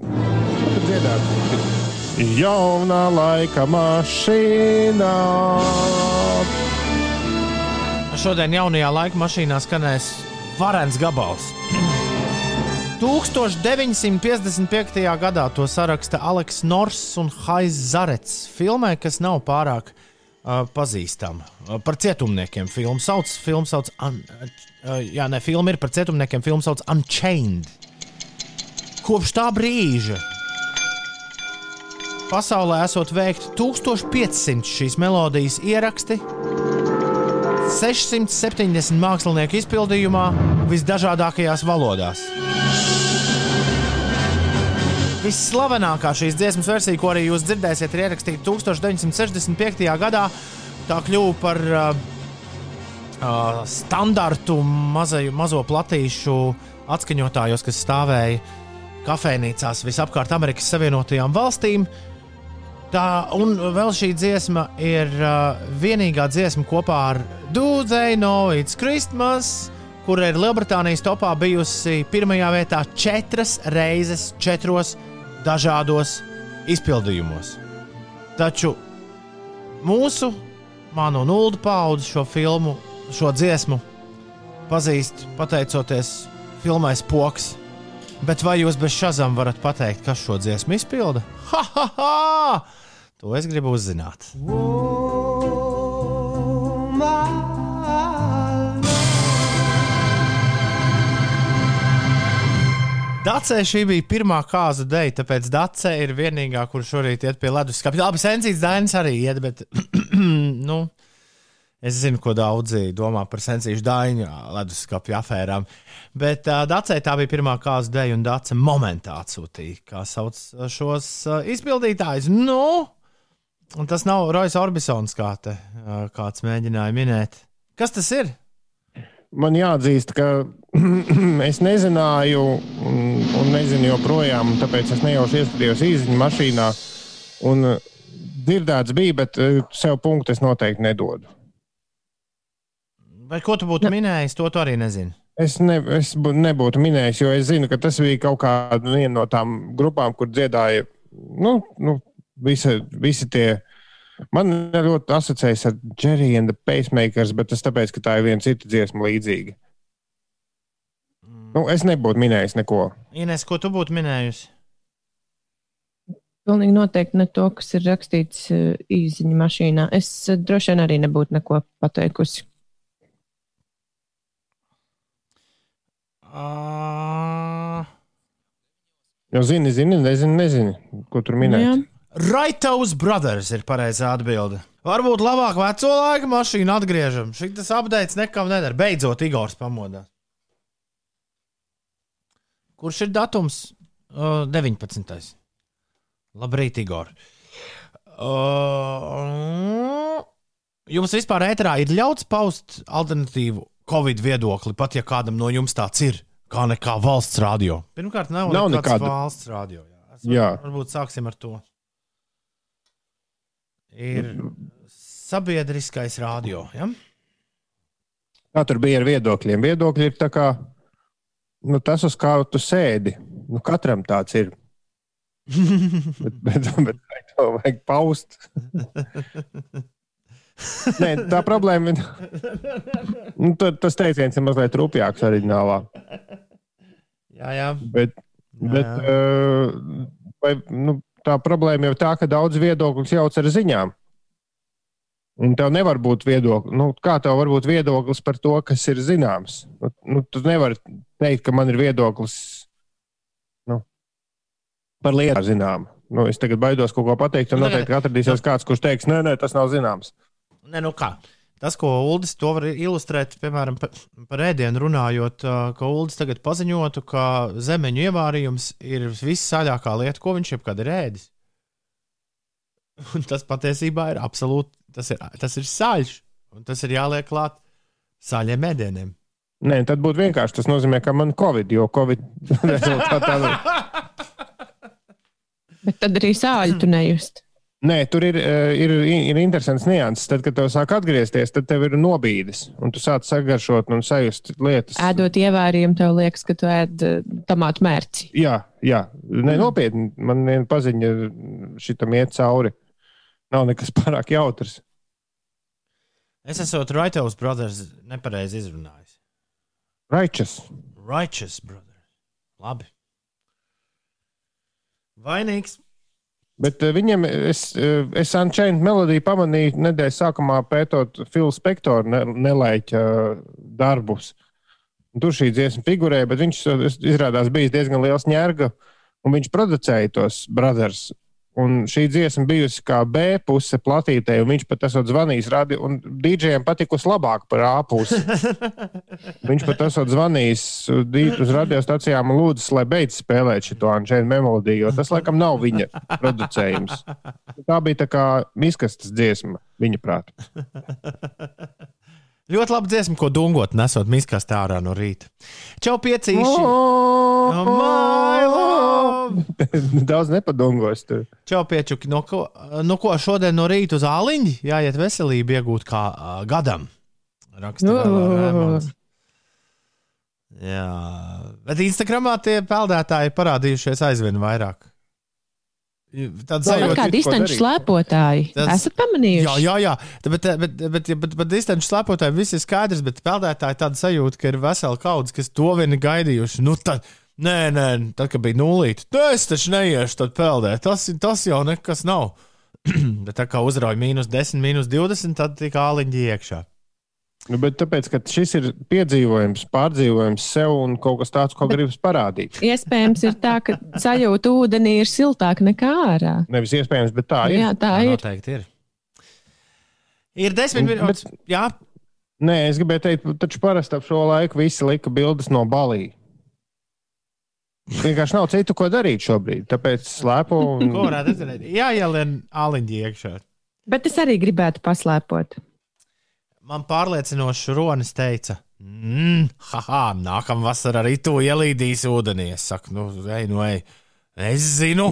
Dziedāt. Jaunā laika mašīnā. Šodien jaunajā laika mašīnā skanēs varens gabals. 1955. gadā to saraksta Aleks Nors un Haiz Zarets. Filmē, kas nav pārāk uh, pazīstama. Uh, par cietumniekiem filmu sauc. Filmu sauc un, uh, jā, ne, filma ir par cietumniekiem. Filmu sauc Unchained. Kopš tā brīža pasaulē esot veikti 1500 šīs melodijas ieraksti. 670 mākslinieku izpildījumā visdažādākajās valodās. Visslavenākā šīs dziesmas versija, ko arī jūs dzirdēsiet, ir ierakstīta 1965. gadā. Tā kļuva par uh, uh, standartu mazai, mazo platīšu atskaņotājos, kas stāvēja kafejnīcās visapkārt Amerikas Savienotajām valstīm. Tā, un vēl šī dziesma ir uh, vienīgā dziesma kopā ar Know It's Christmas, kur ir Lielbritānijas topā bijusi pirmajā vietā četras reizes, četros dažādos izpildījumos. Taču mūsu, manu Ulu paudzi šo filmu, šo dziesmu pazīst pateicoties filmai Spoks. Bet vai jūs bez šazam varat pateikt, kas šo dziesmu izpilda? Ha, ha, ha! To es gribu uzzināt. Dacē šī bija pirmā kāza dēļa, tāpēc Dacē ir vienīgā, kur šorīt iet pie leduskapja. Labi, Sensīts Dainis arī iet, bet nu, es zinu, ko daudzi domā par Sensīšu Dainu leduskapja afērām. Bet uh, Dacē tā bija pirmā kāza dēļa, un Dace momentā atsūtīja, kā sauc šos uh, izpildītājus. Nu, un tas nav Rojas Orbisons, kā te uh, kāds mēģināja minēt. Kas tas ir? Man jāatzīst, ka es nezināju, un, un nezinu joprojām, tāpēc es nejauši ieskatījos īziņā mašīnā. Un dzirdēts bija, bet sev punktu es noteikti nedodu. Vai ko tu būtu minējis, to tu arī nezini. Es, ne, es bū, nebūtu minējis, jo es zinu, ka tas bija kaut kāda no tām grupām, kur dziedāja nu, nu, visi, visi tie. Man ļoti asociējas ar Jerry and the Pacemakers, bet tas tāpēc, ka tā ir viena cita dziesma līdzīga. Nu, es nebūtu minējis neko. Ines, ko tu būtu minējusi? Pilnīgi noteikti ne to, kas ir rakstīts uh, īsiņā mašīnā. Es uh, droši vien arī nebūtu neko pateikusi. Uh, Jo zini, zini, nezini, nezini ko tur Jā. minēt. Raitovs Brothers ir pareizā atbilde. Varbūt labāk veco laika mašīnu atgriežam. Šis updates nekam nedara. Beidzot, Igors pamodās. Kurš ir datums? Uh, 19. Labrīt, Igor. Uh, jums vispār ēterā ir ļauts paust alternatīvu Covid viedokli, pat ja kādam no jums tāds ir, kā nekā valsts radio. Pirmkārt, nav, Nav nekāda. valsts radio. Jā. Es Jā. var, varbūt sāksim ar to. Ir sabiedriskais radio. Ja? Kā tur bija ar viedokļiem? Viedokļi ir tā kā nu, tas, uz kā tu sēdi. Nu, katram tāds ir. bet, bet, bet vai to vajag paust. Nē, tā problēma ir. Nu, tas teiciens ir mazliet rupjāks oriģinālā. Jā, jā. Bet, bet uh, vai, nu, tā problēma jau tā, ka daudz viedokļus jauc ar ziņām. Un tev nevar būt viedoklis, nu, kā tev var būt viedoklis par to, kas ir zināms. Nu, nu, tu nevari teikt, ka man ir viedoklis nu, par lietu zināmu. Nu, es tagad baidos kaut ko pateikt, un Nu, noteikti atradīsies kāds, kurš teiks, nē, nē, tas nav zināms. Ne, nu kā. Tas, ko Ulas to var ilustrēt, piemēram, par, par ēdienu runājot, ka Ulas tagad paziņotu, ka zemeņu ievārījums ir vissāļākā lieta, ko viņš jebkad ir ēdis. Un tas patiesībā ir absolūti, tas ir, tas ir sāļš, un tas ir jāliek klāt sāļiem ēdieniem. Nē, tad būtu vienkārši. Tas nozīmē, ka man ir covid, jo covid rezultātā. Bet tad arī sāļu tu nejust. Nē, tur ir, eh, ir, ir interesants nianses. Tad, kad tev sāk atgriezties, tad tev ir nobīdes. Un tu sāc sagaršot un sajust lietas. Ēdot ievārījumu, tev liekas, ka tu ēd eh, tomātu mērci. Jā, jā. Nē, nopietni. Man viena paziņa šitam iet cauri. Nav nekas pārāk jautrs. Es esmu Raitovs Brothers nepareizi izrunājis. Raičas. Righteous Brothers. Labi. Vainīgs. Bet uh, viņam, es, uh, es Unchained melodiju pamanīju nedēļas sākumā pētot Filu Spektoru ne, nelaiķa darbus. Tur šī dziesma figurēja, bet viņš izrādās bijis diezgan liels ņērga, un viņš producēja tos brothers. Un šī dziesma bijusi kā B puse platītē, un viņš pat esot zvanījis radi, un dīdžiem patikusi labāk par A pusi. viņš pat esot zvanījis uh, uz radiostacijām un lūdzis, lai beidz spēlēt šo Unchained melodiju, jo tas laikam nav viņa producējums. Tā bija tā kā miskastes dziesma, viņa prātā. Ļoti labi dziesma, ko dungot, nesot miskās tā ārā no rīta. Čau, piecīši! Oh, my love! Daudz. Tur. Čau, piečuki! No ko, no ko šodien no rīta uz āliņu jāiet veselību iegūt kā uh, gadam? Raksta Oh. Rēmons. Jā, bet Instagramā tie peldētāji parādījušies aizvien vairāk. Tāda Tāpat sajūta, kā distanču slēpotāji. Tas- Esat pamanījuši? Jā, jā, jā. Bet, bet, bet, bet, bet, bet distanču slēpotājiem viss ir skaidrs, bet peldētāji tāda sajūta, ka ir vesela kaudze, kas to vien ir gaidījuši. Nu, tad, nē, nē, tad, kad bija nulīte, tad es taču neiešu tad peldēt. Tas, tas jau nekas nav. bet tā kā uzrauja mīnus 10, mīnus 20, tad tik āliņģi iekšā. Nu, bet tāpēc, ka šis ir piedzīvojums, pārdzīvojums sev un kaut kas tāds, ko gribas parādīt. Iespējams, ir tā, ka sajūta ūdenī ir siltāka nekā ārā. Nevis iespējams, bet tā ir. Jā, tā Tā ir. noteikti ir. Ir desmit Bet- minūtes. Jā, Nē, es gribēju teikt, taču parasti ap šo laiku visi lika bildes no balī. Vienkārši nav citu, ko darīt šobrīd. Tāpēc slēpo ko un varētu redzēt? Jā, ielien āliņģi iekšā. Bet es arī gribētu paslēpot. Man pārliecinoši Ronis teica, mmm, haha, nākamā vasarā arī tu ielīdīsi ūdenī. Es saku, nu, ej, nu, ej. Es zinu,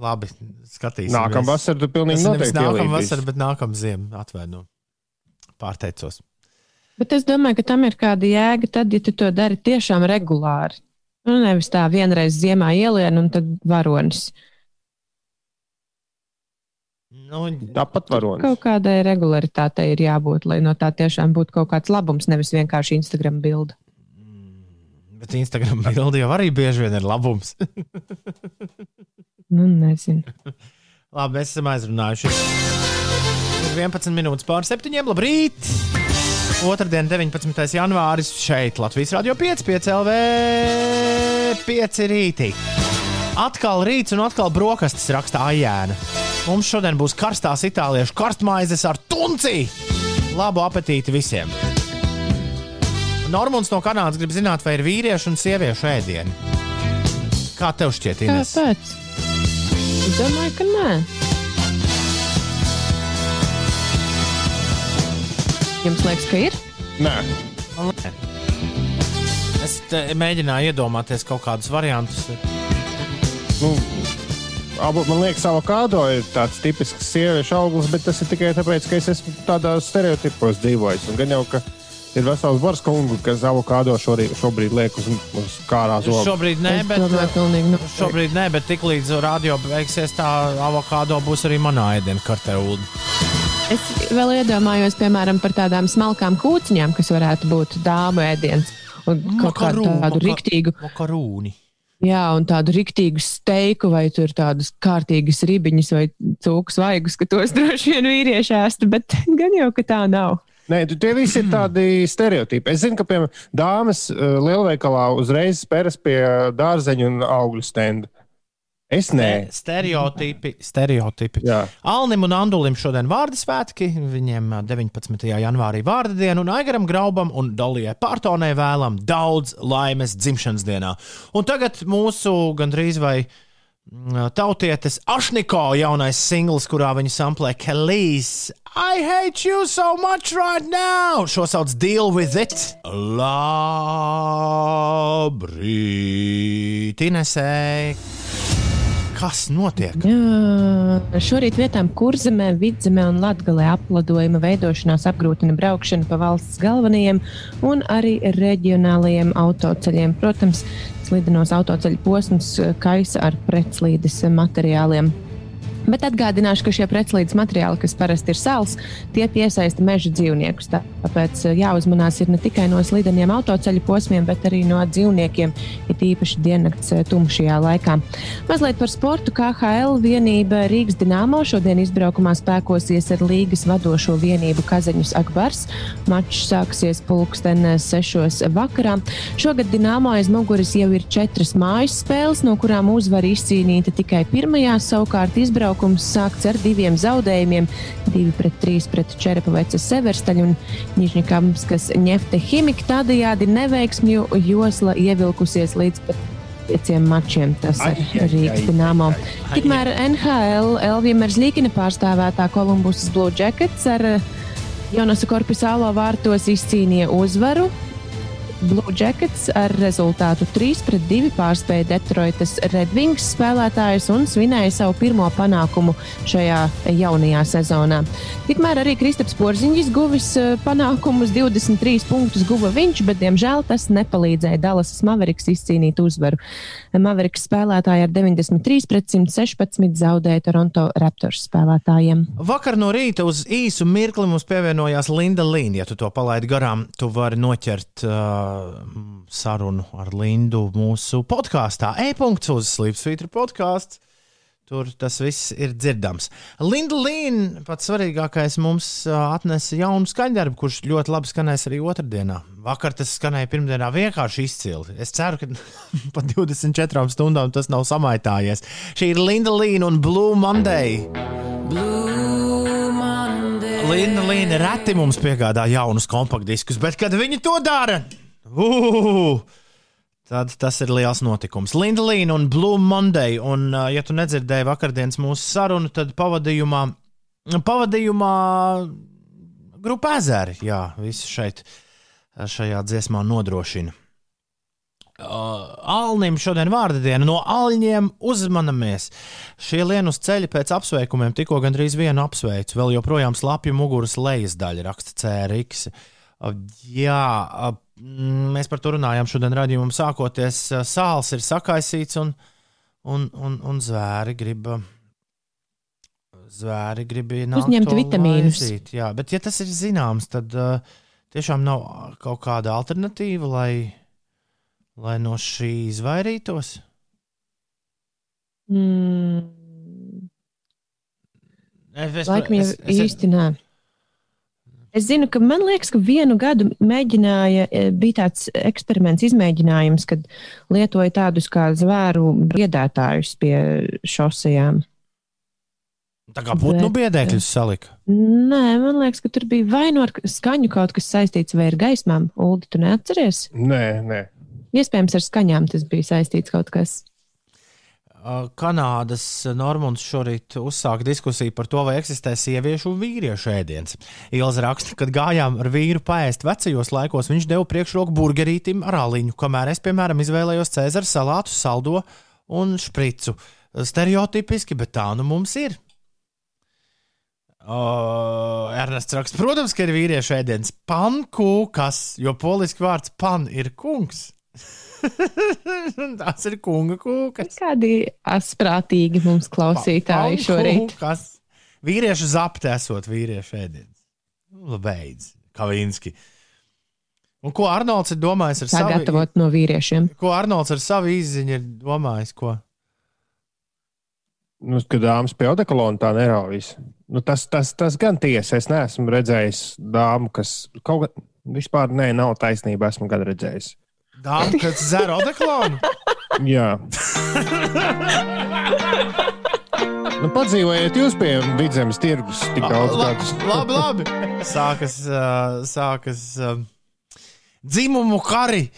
labi, skatīsimies. nākamā vasarā tu pilnīgi noteikti nākamā vasara, bet nākamā ziema. Atvaino. Pārteicos. Bet es domāju, ka tam ir kāda jēga tad, ja tu to dari tiešām regulāri. Nu, nevis tā vienreiz ziemā ielien un tad varonis. Nu, Tāpat varonis. Kaut kādai regularitātei ir jābūt, lai no tā tiešām būtu kaut kāds labums, nevis vienkārši Instagram bilde. bet Instagram bildi jau arī bieži vien ir labums. Nu, nezinu. Labi, mēs esam aizrunājuši. Ir 11 minūtes pār 7. Labrīt! Otradien, 19. janvāris šeit Latvijas Rādio 5, 5 LV, 5 rītī. Atkal rīts un atkal brokastis raksta Aijēna. Mums šodien būs karstās itāliešu karstmaizes ar tunci. Labu apetīti visiem! Normons no Kanādas grib zināt, vai ir vīriešu un sieviešu ēdieni. Kā tev šķiet, Ines? Kāpēc? Es domāju, ka nē. Jums liekas, ka ir? Nē. Es mēģināju iedomāties kaut kādus variantus. nu, abu, man liekas, avokado ir tāds tipisks sieviešu auglis, bet tas ir tikai tāpēc, ka es esmu tādos stereotipos dzīvojis. Un gan jau, ka ir vesels bars kungu, kas avokado šorī- šobrīd liek uz, uz kārā zobu. Šobrīd nē, bet, domāju, pilnīgi noteikti. šobrīd nē, bet tiklīdz radio beigsies, tā avokado būs arī manā ēdienā kartē. Es vēl iedomājos, piemēram, par tādām smalkām kūciņām, kas varētu būt dāmu ēdiens. Un kaut kādu tādu riktīgu, Makarūni. Jā, un tādu riktīgu steiku, vai tur tādus kārtīgus ribiņus, vai cūku svaigus, ka tos droši vien vīrieši ēstu, bet gan jau, ka tā nav. Nē, tu, tie visi ir tādi stereotipi. Es zinu, ka, piemēram, dāmas uh, lielveikalā uzreiz speras pie dārzeņu un augļu stenda. Es nē. Stereotipi. stereotipi. Jā. Alnim un Andulim šodien vārdu svētki. Viņiem ā, 19. janvārī vārda diena, un Aigaram Graubam un Dalijai Pārtonai vēlam daudz laimes dzimšanas dienā. Un tagad mūsu gandrīz vai tautietes Ašniko jaunais singls, kurā viņa samplē Kelly's I hate you so much right now. Šo sauc Deal with it. Labrīt, Inesē. Kas notiek? Jā, šorīt vietām kurzemē, vidzemē un latgalē apladojuma veidošanās apgrūtina braukšanu pa valsts galvenajiem un arī reģionālajiem autoceļiem. Protams, slidenos autoceļu posms kaisa ar pretslīdes materiāliem. Bet atgādināšu, ka šie pretslīdes materiāli, kas parasti ir sāls, tie piesaista meža dzīvniekus. Tāpēc eh, jāuzmanās ne tikai no slideniem autoceļu posmiem, bet arī no dzīvniekiem, it īpaši diennakts eh, tumšajā laikā. Mazliet par sportu. KHL vienība Rīgas Dienāmo šodien izbraukumā spēkosies ar līgas vadošo vienību Kazaņus Akbars. Mačs sāksies pulksten sešos vakarā. Šogad Dienāmo aiz muguras jau ir četras mājas spēles, no kurām uzvara izcīnīta tikai pirmajā. Savukārt izbraukums sākts ar diviem zaudējumiem - 2 pret 3 pret Čerepavecas Severstaļu un Nižņikāmskas Ņefte Himika. Tādējādi neveiksmju josla ievilkusies līdz pat pieciem mačiem. Tas ir Rīgas ai, Tikmēr NHL Elvija Merzlīkina pārstāvētā Kolumbusas Blue Jackets ar Jonasa Korpusālo vārtos izcīnīja uzvaru. Blue Jackets ar rezultātu 3 pret 2 pārspēja Detroitas Red Wings spēlētājus un svinēja savu pirmo panākumu šajā jaunajā sezonā. Tikmēr arī Kristaps Porziņš guvis eh, panākumus, 23 punktus guva viņš, bet diemžēl tas nepalīdzēja Dallas Mavericks izcīnīt uzvaru. Mavericks spēlētāji ar 93 pret 116 zaudēja Toronto Raptors spēlētājiem. Vakar no rīta uz īsu mirkli mums pievienojās Linda Līna. Ja tu to palaidi garām, tu vari noķert uh, sarunu ar Lindu mūsu podkāstā. E-punkts uz Slipsvītra podkāstu. Tur tas viss ir dzirdams. Linda Līna pats svarīgākais mums atnesa jaunu skaņdarbu, kurš ļoti labi skanēs arī otrdienā. Vakar tas skanēja pirmdienā vienkārši izcili. Es ceru, ka pa 24 stundām tas nav samaitājies. Šī ir Linda Līna un Blue Monday. Linda Līna reti mums piegādā jaunus kompaktdiskus, bet kad viņi to dara, uh, tad tas ir liels notikums. Linda Līna un Blue Monday. Un, ja tu nedzirdēji vakardienas mūsu sarunu, tad pavadījumā, pavadījumā grupa ezeri, jā, visi šeit šajā dziesmā nodrošina. Uh, Alnim šodien vārda diena. No Alņiem uzmanamies. Šie lien uz ceļa pēc apsveikumiem tikko gandrīz vienu apsveicu. Vēl joprojām slapju muguras lejas daļa, raksta CRX. Uh, jā, uh, mēs par to runājām šodien redzējumam sākoties. Sāls ir sakaisīts un, un, un, un zvēri grib. Zvēri grib Uzņemt vitamīnus. laizīt, Jā, bet ja tas ir zināms, tad uh, tiešām nav kaut kāda alternatīva, lai, lai no šī izvairītos. Mm. Es, es, es- es- nē. Es zinu, ka man liekas, ka vienu gadu mēģināja, e, bija tāds eksperiments, izmēģinājums, kad lietoja tādus kā zvēru biedētājus pie šosejām. Tā kā putnu Bet, biedēkļus salika. Nē, man liekas, ka tur bija vai no ar skaņu kaut kas saistīts, vai ar gaismām. Ulu, tu neatceries? Nē, nē. Iespējams, ar skaņām tas bija saistīts kaut kas. Uh, Kanādas Normons šorīt uzsāka diskusiju par to, vai eksistē sieviešu un vīriešu ēdiens. Ilza raksta, kad gājām ar vīru paēst vecajos laikos, viņš deva priekšroku burgerītim ar aliņu, kamēr es, piemēram, izvēlējos Cēzara salātu, saldo un špricu. Stereotipiski, bet tā nu mums ir. Uh, Ernests raksta, protams, ka ir vīriešu ēdiens pankūkas, jo poliski vārds pan ir kungs. Tas ir kunga kūkas. Kādi asprātīgi mums klausītāji šorīt. Kas vīriešu zapte esot vīriešu ēdiens. Nu, beidz, Kavinski. Un ko Arnolds ir domājis ar savu gatavot no vīriešiem. Ko Arnolds ar savu izziņu ir domājis? Ko? Nu, kad dāmas pie odekolona tā neraujas. Nu, tas, tas, tas gan tiesa. Es neesmu redzējis dāmu, kas kaut kā vispār nē, nav taisnība. Esmu gan redzējis. Dāma, kas dzer odeklonu? Jā. nu, padzīvojiet jūs pie vidzemes tirgus tik daudz gadus. labi, labi. Sākas, uh, sākas uh, dzimumu kari.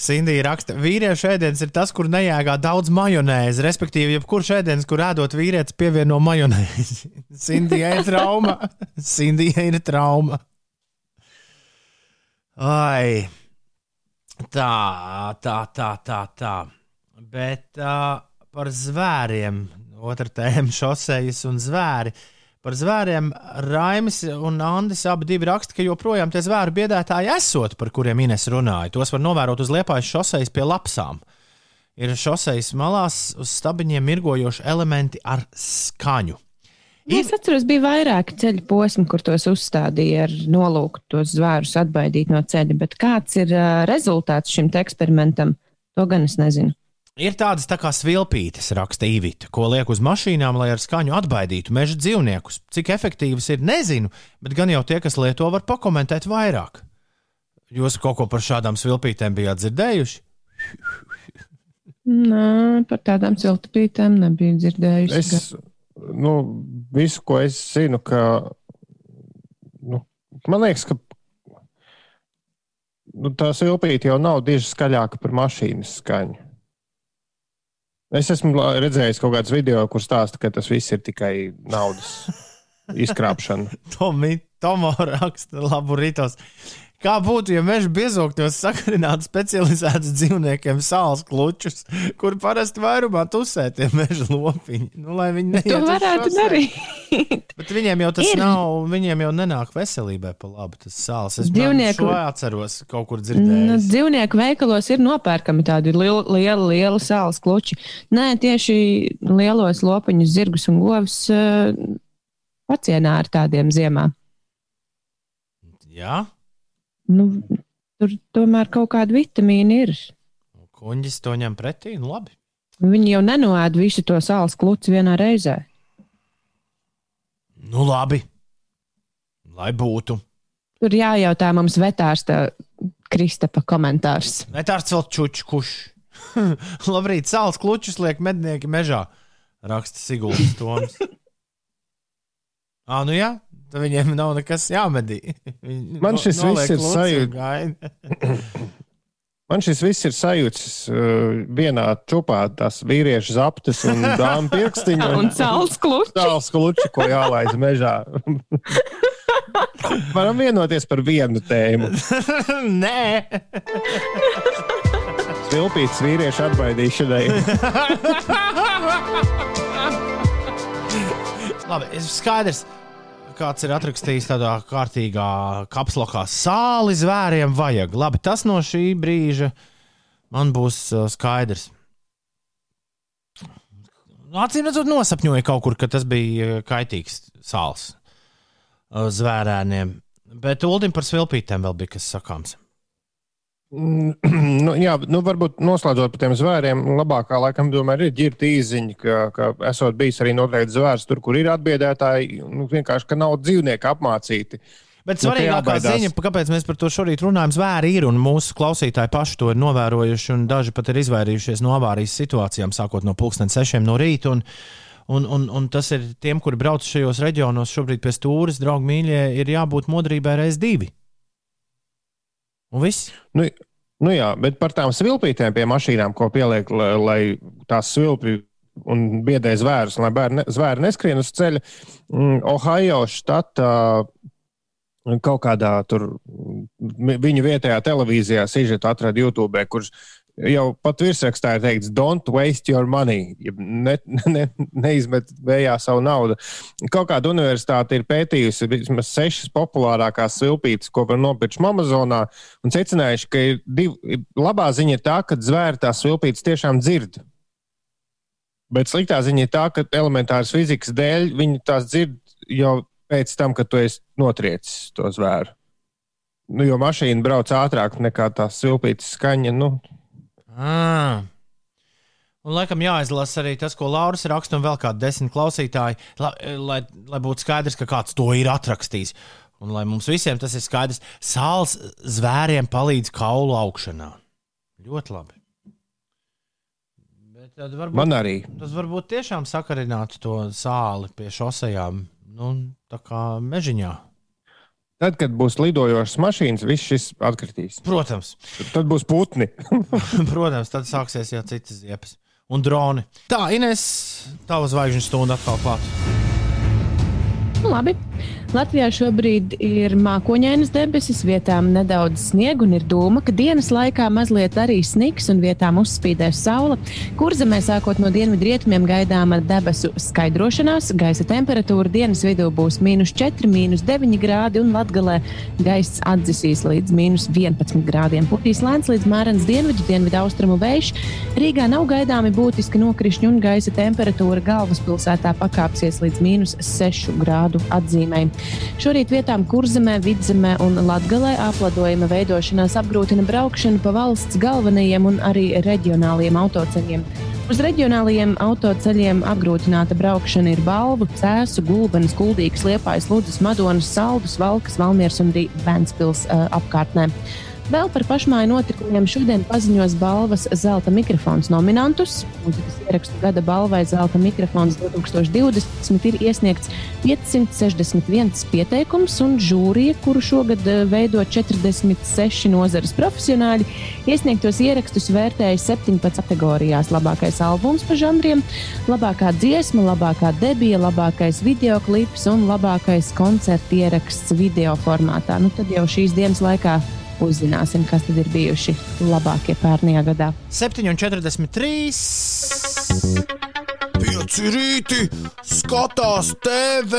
Sindija raksta, vīriešu ēdiens ir tas, kur nejēgā daudz majonēzi. Respektīvi, jebkurš ēdiens, kur ēdot vīrietis, pievieno majonēzi. Sindija ir trauma. Sindija ir trauma. Ai. Tā, tā, tā, tā. tā. Bet uh, par zvēriem, otra tēma - šoseis un zvēri. Par zvēriem Raimis un Andris abi raksta, ka joprojām tie zvēru biedētāji esot, par kuriem Ines runāja. Tos var novērot uz liepājas šoseis pie lapsām. Ir šoseis malās uz stabiņiem mirgojoši elementi ar skaņu. Es atceros, bija vairāki ceļu posmi, kur tos uzstādīja ar nolūku tos zvērus atbaidīt no ceļa. Bet kāds ir uh, rezultāts šim eksperimentam, to gan es nezinu. Ir tādas tā kā svilpītes, raksta Īvita, ko liek uz mašīnām, lai ar skaņu atbaidītu meža dzīvniekus. Cik efektīvas ir, nezinu, bet gan jau tie, kas lieto, var pakomentēt vairāk. Jūs kaut ko par šādām svilpītēm bijāt dzirdējuši? Nē, par tādām siltupītēm nebiju dzirdējusi. Es, nu, visu, ko es zinu, ka. Nu, man liekas, ka nu, tā silpīte jau nav diži skaļāka par mašīnas skaņu. Es esmu redzējis kaut kādus video, kur stāsta, ka tas viss ir tikai naudas izkrāpšana. Tomi, Tomo raksta, labu rītos. Kā būtu, ja meža biezokļos sakarinātu specializētus dzīvniekiem sāls klučus, kur parasti vairumā tusē tie meža lopiņi? Nu, lai viņi To varētu darīt. Bet viņiem jau tas Ir. nav, viņiem jau nenāk veselībai pa labi tas sāls. Es Dzīvnieku- to atceros, kaut kur Nu, dzirdējis. dzīvnieku veikalos ir nopērkami tādi lieli, lieli, lieli sāls kluči. Nē, tieši lielos lopiņus, zirgus un govs uh, pacienā ar tādiem ziemā. Jā, Nu, tur tomēr kaut kāda vitamīna ir. kuņģis to ņem pretī. Nu, labi. Viņi jau nenoēd visu to sāls kluci vienā reizē. Nu, labi. Lai būtu. Tur jājautā mums vetārsta Kristapa komentārs. Netārts vēl čuču kuš. Labrīt, sāls klučus liek mednieki mežā. Raksta Siguldas Toms. Ā, nu jā, tad viņiem nav nekas jāmedī. Viņi Man no- šis viss noliek ir sajūta. Man šis viss ir sajūts uh, vienā čupā, tās vīriešu zaptes un dāmas pirkstiņu. Un sāls kluči. Tāls kluči, ko jālaiž mežā. Varam vienoties par vienu tēmu. Nē, Vilpītas vīriešu atbaidīšanai. labi, es skaidrs. Kāds ir atrakstījis tādā kārtīgā kapslokā, sāli zvēriem vajag. Labi, tas no šī brīža man būs uh, skaidrs. Nu, Acīm redzot, nosapņoja kaut kur, ka tas bija uh, kaitīgs sāls uh, zvērēniem. Bet Ulim par svilpītēm vēl bija kas sakāms. nu, jā, nu, varbūt noslēdzot par tiem zvēriem, labākā laikam tomēr ir ģirta īziņa, ka, ka esot bijis arī noteikti zvērs tur, kur ir atbiedētāji, nu, vienkārši, ka nav dzīvnieki apmācīti. Bet Nu, svarīgākā jābaidās. ziņa, kāpēc mēs par to šorīt runājam, zvēri ir un mūsu klausītāji paši to ir novērojuši, un daži pat ir izvairījušies no avārijas situācijām, sākot no pulksten sešiem no rīta. Un, un, un, un tas ir tiem, kuri brauc šajos reģionos, šobrīd pie stūres, draugi mīļie, ir jābūt modrībai reiz divi. Un viss. Nu, nu jā, bet par tām svilpītēm pie mašīnām, ko pieliek, lai, lai tās svilpi un biedē zvērus, lai bērni, zvēri neskrien uz ceļa. Mm, Ohio štata kaut kādā tur viņu vietējā televīzijā sižetu atrada YouTube, kurš jau pat virsrakstā ir teikts, don't waste your money. Ne, ne, neizmet vējā savu naudu. Kaut kāda universitāte ir pētījusi vismaz sešas populārākās svilpītes, ko var nopirkt Amazonā, un secinājuši, ka div, labā ziņa ir tā, ka zvēri tās svilpītes tiešām dzird. Bet sliktā ziņa ir tā, ka elementāras fizikas dēļ viņi tās dzird jau pēc tam, kad tu esi notriecis to zvēru. Nu, jo mašīna brauc ātrāk nekā tā silpītas skaņa. Nu, Ah. Un, laikam, jāizlasa arī tas, ko Lauris raksta, un vēl kādi desmit klausītāji, lai, lai, lai būtu skaidrs, ka kāds to ir atrakstījis. Un lai mums visiem tas ir skaidrs, sāls zvēriem palīdz kaulu augšanā. Ļoti labi. Bet tad varbūt, man arī. tas varbūt tiešām sakarinātu to sāli pie šosejām, nu, tā kā mežiņā. Tad, kad būs lidojošas mašīnas, viss šis atkritīs. Protams, Tad būs putni. protams, tad sāksies jau citas ziepes un droni. Tā, Ines, tava zvaigžņu stunda atkal klāta. Nu, labi. Latvijā šobrīd ir mākoņainas debesis, vietām nedaudz sniega un ir doma, ka dienas laikā mazliet arī sniks un vietām uzspīdēs saule. Kurzemē sākot no dienvidrietumiem gaidāma debesu skaidrošanās. Gaisa temperatūra dienas vidū būs mīnus 4, mīnus 9 grādi un latgalē gaiss atdzisīs līdz mīnus 11 grādiem. Putīs lēns līdz mērens dienvidu, dienvidu austrumu vējš. Rīgā nav gaidāmi būtiski nokrišņi un gaisa temperatūra galvaspilsētā pakāpsies līdz mīnus 6 grādu atzīmēm. Šorīt vietām kurzemē, vidzemē un latgalē apladojuma veidošanās apgrūtina braukšanu pa valsts galvenajiem un arī reģionāliem autoceļiem. Uz reģionālajiem autoceļiem apgrūtināta braukšana ir balvu, cēsu, gulbenes, kuldīgas, liepājas, lūdzes, madonas, saldus, valkas, valmiers un arī Ventspils uh, apkārtnē. Vēl par pašmāju notikumiem šodien paziņos balvas Zelta mikrofons nominantus. Mūzikas ierakstu gada balvai Zelta mikrofons 2020 ir iesniegts 561 pieteikums, un žūrija, kuru šogad eh, veido 46 nozares profesionāļi, iesniegtos ierakstus vērtēja 17 kategorijās. Labākais albums pa žanriem, labākā dziesma, labākā debija, labākais video klips un labākais koncerta ieraksts video formātā. Nu, tad jau šīs dienas laikā uzzināsim, kas tad ir bijuši labākie pērnajā gadā. 7,43. Pieci rīti, skatās TV.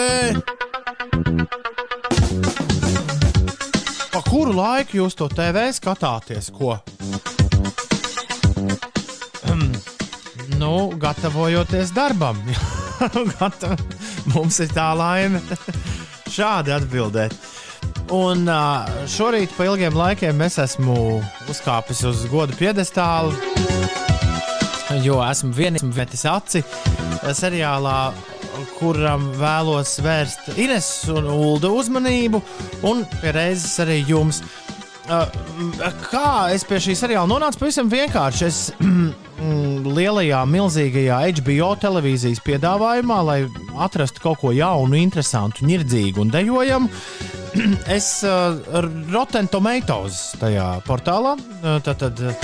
Pa kuru laiku jūs to TV skatāties? Ko? Nu, gatavojoties darbam. Gatav... Mums ir tā laime šādi atbildēt. Un šorīt, pa ilgiem laikiem, es esmu uzkāpis uz godu piedestālu, jo esmu vienīgais aci seriālā, kuram vēlos vērst Ines un Ulu uzmanību, un reizes arī jums. Kā es pie šī seriāla nonācu? Pavisam vienkārši. Es lielajā, milzīgajā HBO televīzijas piedāvājumā, lai atrastu kaut ko jaunu, interesantu, nirdzīgu un dejojamu. Es uh, Rotten Tomatoes tajā portālā, uh, tātad uh,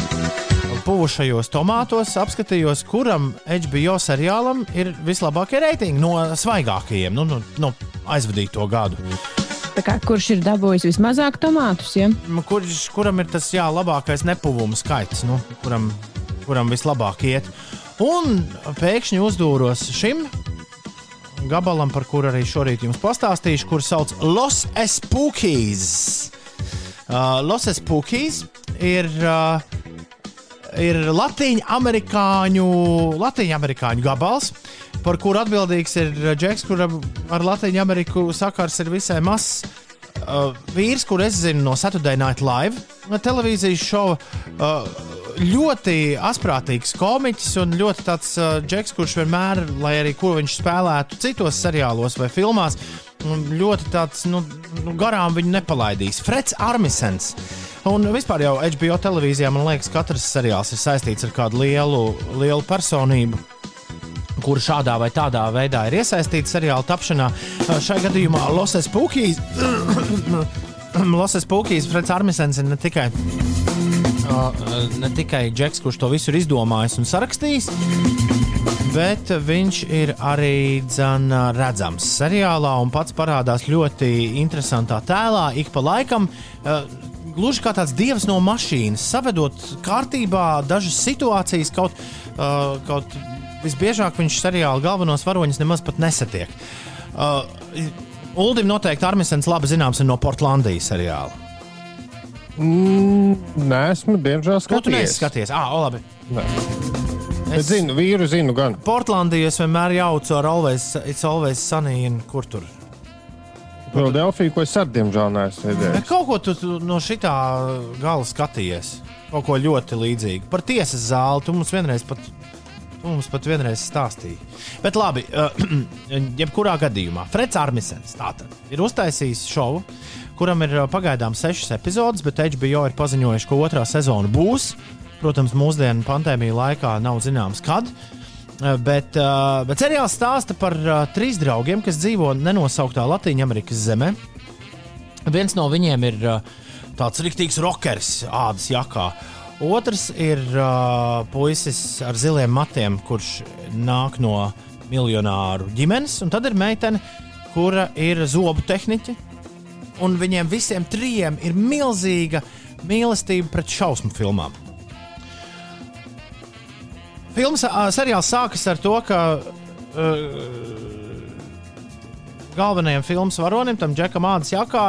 puvušajos tomātos, apskatījos, kuram HBO seriālam ir vislabākie reitingi no svaigākajiem, nu, no, no aizvadīto gadu. Kā, kurš ir dabūjis vismazāk tomātus? Ja? Kurš, kuram ir tas jā, labākais nepuvuma skaits, nu, kuram, kuram vislabāk iet. Un pēkšņi uzdūros šim gabalam, par kuru arī šorīt jums pastāstīšu, kurš sauc Los Espookies. Uh, Los Espookies ir. Uh, Ir latīņu amerikāņu, latīņu amerikāņu gabals, par kuru atbildīgs ir Džeks, kuram ar Latviju Ameriku sakars ir visai mazs. Uh, vīrs, kur es zinu no Saturday Night Live, televīzijas šova, uh, ļoti asprātīgs komiķis un ļoti tāds uh, džeks, kurš vienmēr, lai arī ko viņš spēlētu citos seriālos vai filmās, ļoti tāds nu, nu, garām viņu nepalaidīs. Freds Armisens. Un vispār jau HBO televīzijā man liekas, katrs seriāls ir saistīts ar kādu lielu, lielu personību. Kur šādā vai tādā veidā ir iesaistīta seriāla tapšanā. Šai gadījumā Loses Pūkīs, Loses Pūkīs, Freds Armisens ir ne tikai ne tikai Džeks, kurš to visu ir izdomājis un sarakstījis, bet viņš ir arī dzan, redzams seriālā un pats parādās ļoti interesantā tēlā. Ik pa laikam, gluži kā tāds dievs no mašīnas, savedot kārtībā dažas situācijas, kaut, kaut visbiežāk viņš seriāla galvenos varoņus nemaz nesatiek. Uldim noteikti Armisens labi zināms no Portlandijas seriāla. Mm, nē, esmu diemžēl Ko tu neesi skatījies. Ah, labi. Nē. Es zinu, vīru zinu gan. Portlandī es vienmēr jaucu ar Always, It's Always Sunny, un kur tur. Filadelfija, ko es ar diemžēl neesmu Bet redzējis. kaut ko tu, tu no šitā gala skatījies. Kaut ko ļoti līdzīgu. Par tiesas zāli tu mums vienreiz pat, tu mums pat vienreiz stāstīji. Bet labi, jebkurā gadījumā Freds Armisens tātad ir uztaisījis šovu, kuram ir pagaidām sešas epizodes, bet HBO ir paziņojuši, ka otrā sezona būs. Protams, mūsdienu pandēmiju laikā nav zināms, kad. Bet, bet seriāls stāsta par trīs draugiem, kas dzīvo nenosauktā Latvijas zemē. Viens no viņiem ir tāds rīktīgs rockers, ādas jakā. Otrs ir puisis ar ziliem matiem, kurš nāk no miljonāru ģimenes. Un tad ir meitene, kura ir zobu tehniķe. Un viņiem visiem trijiem ir milzīga mīlestība pret šausmu filmām. Filmas seriāls sākas ar to, ka uh, galvenajam filmas varonim, tam Džekam Ādas Jakā,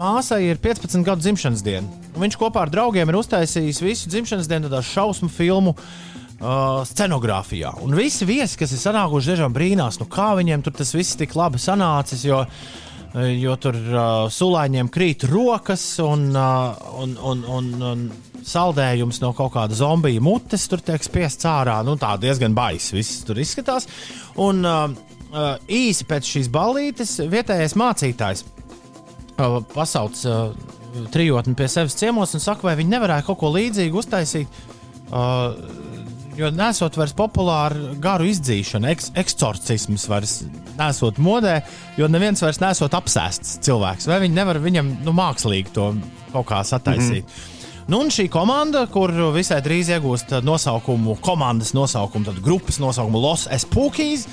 māsai ir 15 gadu dzimšanas diena. Un viņš kopā ar draugiem ir uztaisījis visu dzimšanas dienu tādā šausmu filmu uh, scenogrāfijā. Un visi viesi, kas ir sanākuši, dažām brīnās, nu kā viņiem tur tas viss tik labi sanācis. Jo, uh, Jo tur uh, sulāņiem krīt rokas un, uh, un, un, un, un saldējums no kaut kāda zombiju mutes tur tiek spiests ārā. Nu, tā diezgan baisa viss tur izskatās. Un uh, īsi pēc šīs ballītes vietējais mācītājs uh, pasauc uh, trijotni pie sevis ciemos un saka, vai viņi nevarētu kaut ko līdzīgu uztaisīt. Uh, Jo nesot vairs populāru garu izdzīšanu, eks, eksorcisms vairs nesot modē, jo neviens vairs nesot apsēsts cilvēks. Vai viņi nevar viņam nu, mākslīgi to kaut kā sataisīt? Mm -hmm. Nu, un šī komanda, kur visai drīz iegūst nosaukumu, komandas nosaukumu, tad grupas nosaukumu Los Espookies,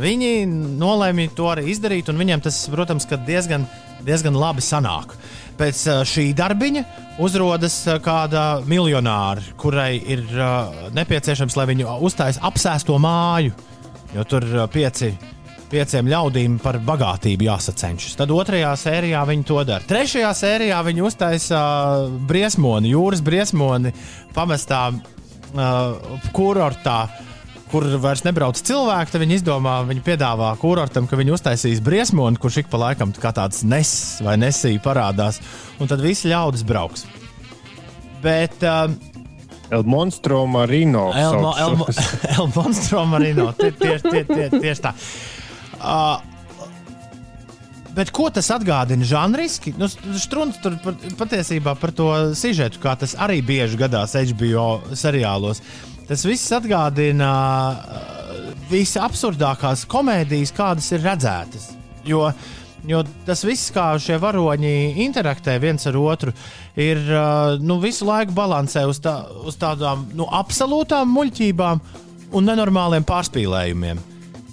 viņi nolēma to arī izdarīt, un viņiem tas, protams, diezgan, diezgan labi sanāk. Pēc uh, šī darbiņa uzrodas uh, kāda miljonāra, kurai ir uh, nepieciešams, lai viņu uztaisītu apsēsto māju, jo tur uh, pieci. Pieciem ļaudīm par bagātību jāsacenšas. Tad otrajā sērijā viņi to dara. Trešajā sērijā viņi uztaisīja uh, briesmoni, jūras briesmoni, pamestā uh, kurortā, kur vairs nebrauc cilvēki. Tad viņi izdomā, viņi piedāvā kurortam, ka viņi uztaisīs briesmoni, kurš ik pa laikam kā tāds nes vai nesīja parādās, un tad visi ļaudis brauks. Bet uh, El Monstro Marino. Sauc Elmo, šos. El Monstro Marino. Tie- Tieši tie, tie, tieši tā. Uh, Bet ko tas atgādina žanriski? Nu, Strunke tur patiesībā par to sižetu, kā tas arī bieži gadās HBO seriālos. Tas viss atgādina uh, visabsurdākās komēdijas, kādas ir redzētas. Jo, jo tas viss, kā šie varoņi interaktē viens ar otru, ir uh, nu, visu laiku balansē uz, tā, uz tādām nu, absolūtām muļķībām un nenormāliem pārspīlējumiem.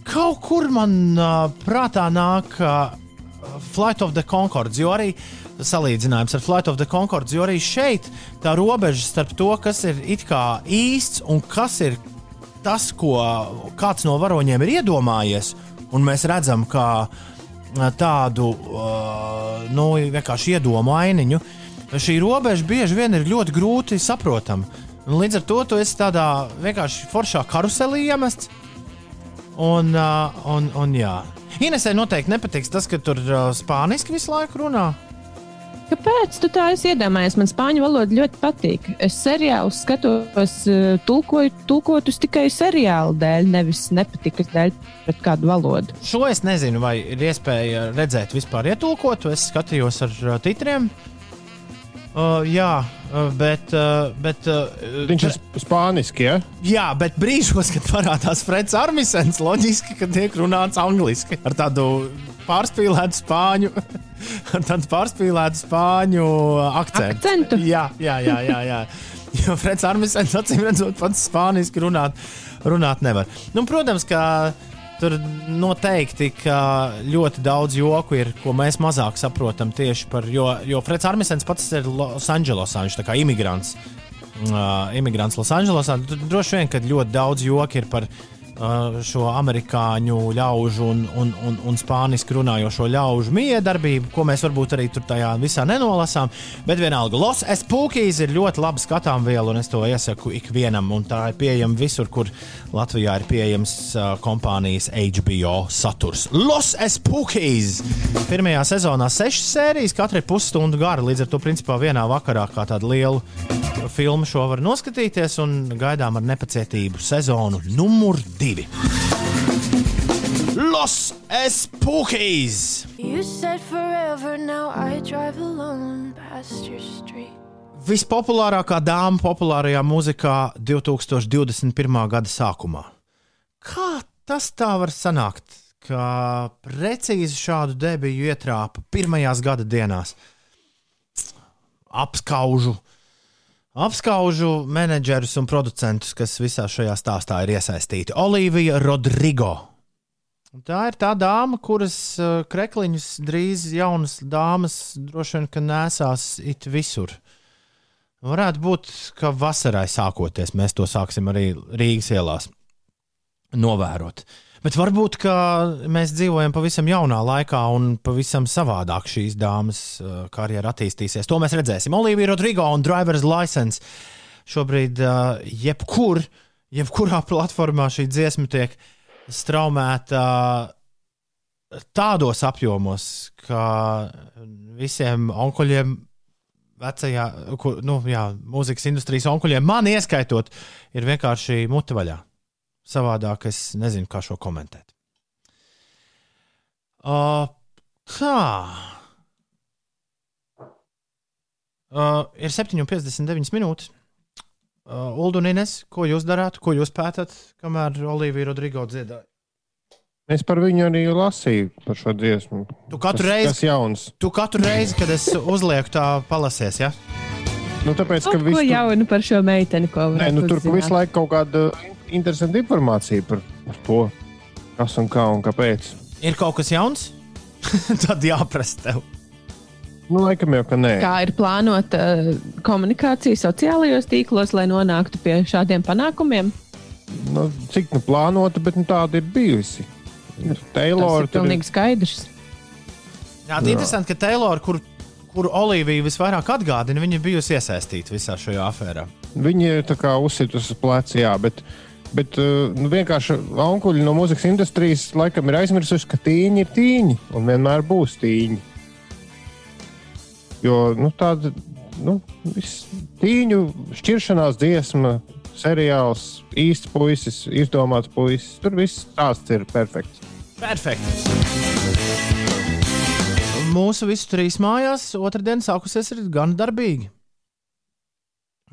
Kaut kur man uh, prātā nāk uh, Flight of the Concords, jo arī salīdzinājums ar Flight of the Concords, jo arī šeit tā robeža starp to, kas ir it kā īsts un kas ir tas, ko kāds no varoņiem ir iedomājies, un mēs redzam, uh, tādu uh, nu, vienkārši iedomu ainiņu. Šī robeža bieži vien ir ļoti grūti saprotama. Līdz ar to tu esi tādā vienkārši foršā karuselī iemests. Un, uh, un, un jā. Inesai noteikti nepatiks tas, ka tur uh, spāniski visu laiku runā. Kāpēc tu tā esi iedomājies? Man spāņu valoda ļoti patīk. Es seriālu skatos, eh, tulkoju, tulkotus tikai seriāla dēļ, nevis nepatikas dēļ pret kādu valodu. Šo es nezinu, vai ir iespēja redzēt vispār ietulkotu. Es skatījos ar uh, titriem. Uh, jā, bet. Uh, bet uh, Viņš ir spāniski, ja? Jā, bet brīžos, kad parādās Freds Armisens, loģiski, ka tiek runāts angliski ar tādu pārspīlētu spāņu, tādu pārspīlētu spāņu akcentu. Akcentu. Jā, jā, jā. jā, jā. Jo Freds Armisens, acīm redzot, pats spāniski runāt, runāt nevar. Nu, protams, ka tur noteikti ka ļoti daudz joku ir, ko mēs mazāk saprotam tieši par, jo, jo Freds Armisens pats ir Losandželosā, viņš kā imigrants uh, imigrants Losandželosā. Tur droši vien, ka ļoti daudz joku ir par uh, šo amerikāņu ļaužu un, un, un, un spāniski runājošo ļaužu miedarbību, ko mēs varbūt arī tur tajā visā nenolasām. Bet vienalga, Los Espūkīs ir ļoti laba skatām viela, un es to iesaku ikvienam. Tā ir pieejama visur, kur Latvijā ir pieejams uh, kompānijas HBO saturs. Los Espūkīs! Pirmajā sezonā sešas sērijas, katra ir pusstundu gara, līdz ar to principā vienā vakarā kā tādu lielu filmu šo var noskatīties un gaidām ar nepacietību sezonu numur divi. Los Espūkīs! You said forever, now I drive alone past your street. Vispopulārākā dāma populārajā mūzikā 2021. gada sākumā. Kā tas tā var sanākt, ka precīzi šādu debiju ietrāpa pirmajās gada dienās? Apskaužu, apskaužu menedžerus un producentus, kas visā šajā stāstā ir iesaistīti. Olivija Rodrigo. Un Tā ir tā dāma, kuras uh, krekliņus drīz jaunas dāmas droši vien nesās it visur. Varētu būt, ka vasarai sākoties mēs to sāksim arī Rīgas ielās novērot. Bet varbūt mēs dzīvojam pavisam jaunā laikā un pavisam savādāk šīs dāmas uh, karjera attīstīsies. To mēs redzēsim. Olivija Rodrigo un Driver's License šobrīd uh, jebkur, jebkurā platformā šī dziesma tiek straumēta tādos apjomos, ka visiem onkuļiem vecajā, kur, nu, jā, mūzikas industrijas onkuļiem, man ieskaitot, ir vienkārši mute vaļā. Savādāk es nezinu, kā šo komentēt. Uh, tā. Uh, ir 7,59 minūtes. Uh, Ulu un Ines, ko jūs darāt, ko jūs pētat, kamēr Olivija Rodrigo dziedāja? Es par viņu arī lasīju, par šo dziesmu. Tu katru Tas- reizi- Tas jauns. Tu katru reizi, kad es uzlieku tā palasies, ja? Nu, tāpēc, ka Kaut ko jaunu par šo meiteni, ko Nē, varētu nu, tur visu laiku kaut kāda interesanta informācija par, par to, kas un kā un kāpēc. Ir kaut kas jauns? Tad jāprasa tev. Nu, laikam jau, ka nē. Kā ir plānota uh, komunikācija sociālajos tīklos, lai nonāktu pie šādiem panākumiem? Nu, cik nu plānota, bet nu, tāda ir bijusi. Tas Taylor, ir pilnīgi skaidrs. Jā, tā interesanti, ka Taylor, kur, kur Olivija visvairāk atgādina, viņa ir bijusi iesaistīta visā šajā afērā. Viņi ir tā kā uzsitus uz pleca, jā, bet, bet uh, nu, vienkārši onkuļi no mūzikas industrijas laikam ir aizmirsuši, ka tīņi ir tīņi un vienmēr būs tīņi. Jo nu, tāda nu, tīņu šķiršanās dziesma, seriāls, īsts puisis, izdomāts puisis. Tur viss stāsts ir perfekts. Perfekti. Mūsu visu trīs mājās otrdien sākusies ir gan darbīgi.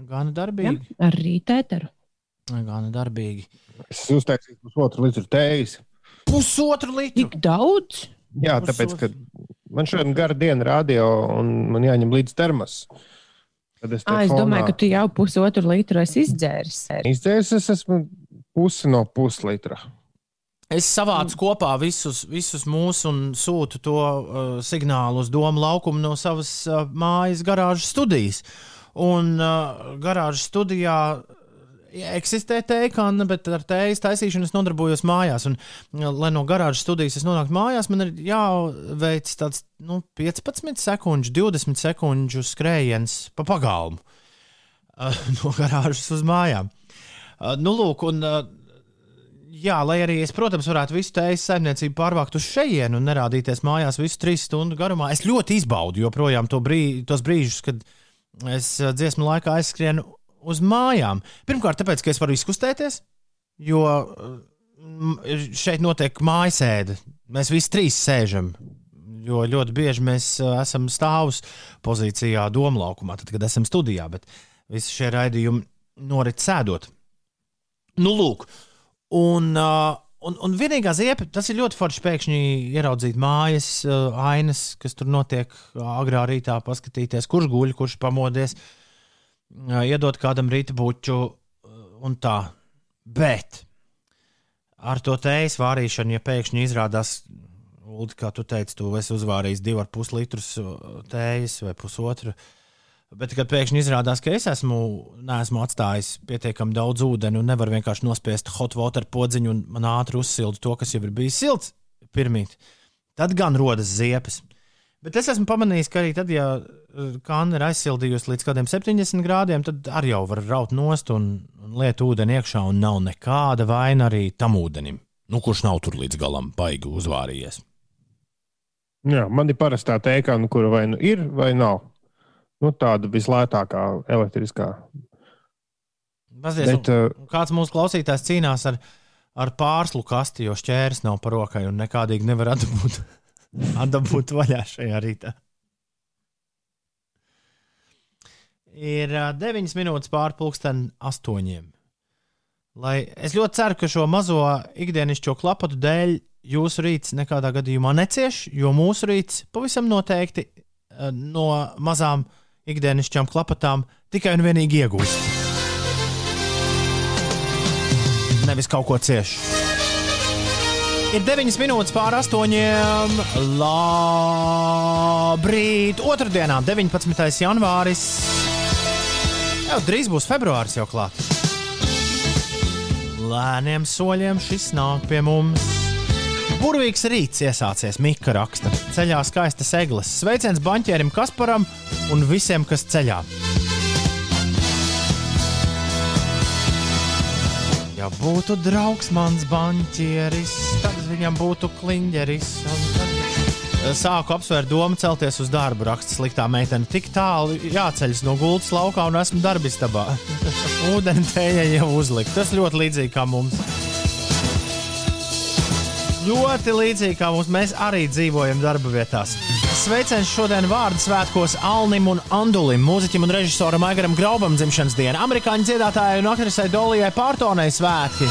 Gan Ja? darbīgi. Ar rītēteru. Gan darbīgi. Es uztaisīju pusotru litru tējas. Pusotru litru. Tik daudz? Jā, tāpēc, ka man šodien gara diena radio un man jāņem līdzi termas. Tad es, À, es domāju, ka tu jau pusotru litru esi izdzēris. Izdzēsis, es esmu pusi no puslitra. Es savācu kopā visus, visus mūsu un sūtu to uh, signālu uz domu laukumu no savas uh, mājas garāžas studijas. Un uh, garāžas studijā eksistē tēkāna, bet ar tējas taisīšanu es nodarbojos mājās. Un, lai no garāžas studijas es nonāktu mājās, man ir jāveic tāds nu, 15 sekundžu, 20 sekundžu skrējiens pa pagalmu uh, no garāžas uz mājām. Uh, nu, lūk, un, uh, Jā, lai arī es, protams, varētu visu tējas saimniecību pārvākt uz šejienu un nerādīties mājās visu trīs stundu garumā. Es ļoti izbaudu joprojām to brī, tos brīžus, kad es dziesmu laikā aizskrienu uz mājām. Pirmkārt, tāpēc, ka es varu izkustēties, jo mm, šeit notiek mājasēde. Mēs visi trīs sēžam. Jo ļoti bieži mēs ā, esam stāvus pozīcijā, domu laukumā, tad, kad esam studijā, bet visi šie raidījumi norit sēdot. Nu, lūk, Un, uh, un, un vienīgā ziepa, tas ir ļoti forši pēkšņi ieraudzīt mājas, ainas, kas tur notiek agrā rītā, paskatīties, kurš guļ, kurš pamodies, uh, iedot kādam rīta buču un tā. Bet ar to tējas vārīšanu, ja pēkšņi izrādās, Ulu, kā tu teici, tu esi uzvārījis 2,5 litrus uh, tējas vai pusotru. Bet, kad pēkšņi izrādās, ka es esmu, neesmu atstājis pietiekami daudz ūdeni un nevaru vienkārši nospiest hot water podziņu un man ātri uzsildu to, kas jau ir bijis silts pirmīt, tad gan rodas ziepes. Bet es esmu pamanījis, ka arī tad, ja kāna ir aizsildījusi līdz kādiem 70 grādiem, tad arī jau var raut nost un, un liet ūdeni iekšā, un nav nekāda vaina arī tam ūdenim, nu, kurš nav tur līdz galam baigi uzvārījies. Jā, man ir parastā tēkāna, kura vai nu ir, vai nav. Nu, tāda vislētākā elektriskā. Pazies, Bet, Bet, uh, kāds mūsu klausītājs cīnās ar, ar pārslu kasti, jo šķērs nav par rokai un nekādīgi nevar atdabūt, atdabūt vaļā šajā rītā. Ir uh, 9 minūtes pārpusdienas astoņiem. Lai es ļoti ceru, ka šo mazo ikdienišķo klapatu dēļ jūsu rīts nekādā gadījumā necieš, jo mūsu rīts pavisam noteikti uh, no mazām ikdienišķām klapatām tikai un vienīgi iegūst. Nevis kaut ko cieši. Ir 9 minūtes pār 8. Labrīt! Otradienā, 19. janvāris. Jau drīz būs februāris jau klāt. Lēniem soļiem šis nāk pie mums. Burvīgs rīts iesācies, Mika raksta. Ceļā skaistas eglis. Sveiciens banķierim Kasparam un visiem, kas ceļā. Ja būtu draugs mans banķieris, tad viņam būtu kliņģeris. Sāku apsvērt domu celties uz darbu, raksta sliktā meitene. Tik tālu jāceļas no gultas laukā un esmu darbistabā. Ūdeni tēja jau uzlikt. Tas ļoti līdzīgi kā mums. Ļoti līdzīgi kā mums. Mēs arī dzīvojam darba vietās. Sveiciens šodien vārdu svētkos Alnim un Andulim, mūziķim un režisoram Aigaram Graubam dzimšanas dienu, amerikāņu dziedātājai un aktrisei Dolijai Pārtonai svētki.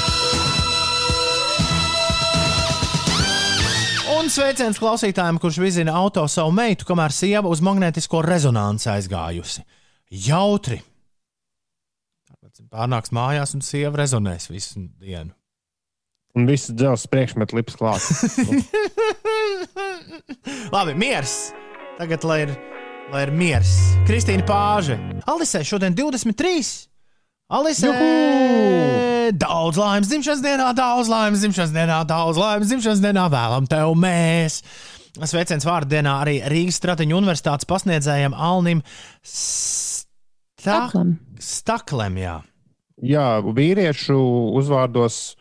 Un sveiciens klausītājiem, kurš vizina auto savu meitu, kamēr sieva uz magnētisko rezonanci aizgājusi. Jautri! Pārnāks mājās un sieva rezonēs visu dienu. Un viss dzelzs priekšmets lips klāt. Labi, miers! Tagad, lai ir, lai ir miers. Kristīna Pāže. Alisē šodien 23. Alisē! Juhu! Daudz laimes dzimšanas dienā, daudz laimes dzimšanas dienā, daudz laimes dzimšanas dienā vēlam tev mēs! Sveiciens vārdu dienā arī Rīgas Stratiņu universitātes pasniedzējiem Alnim Sta Staklam. Staklem. Jā. Jā, vīriešu uzvārdos,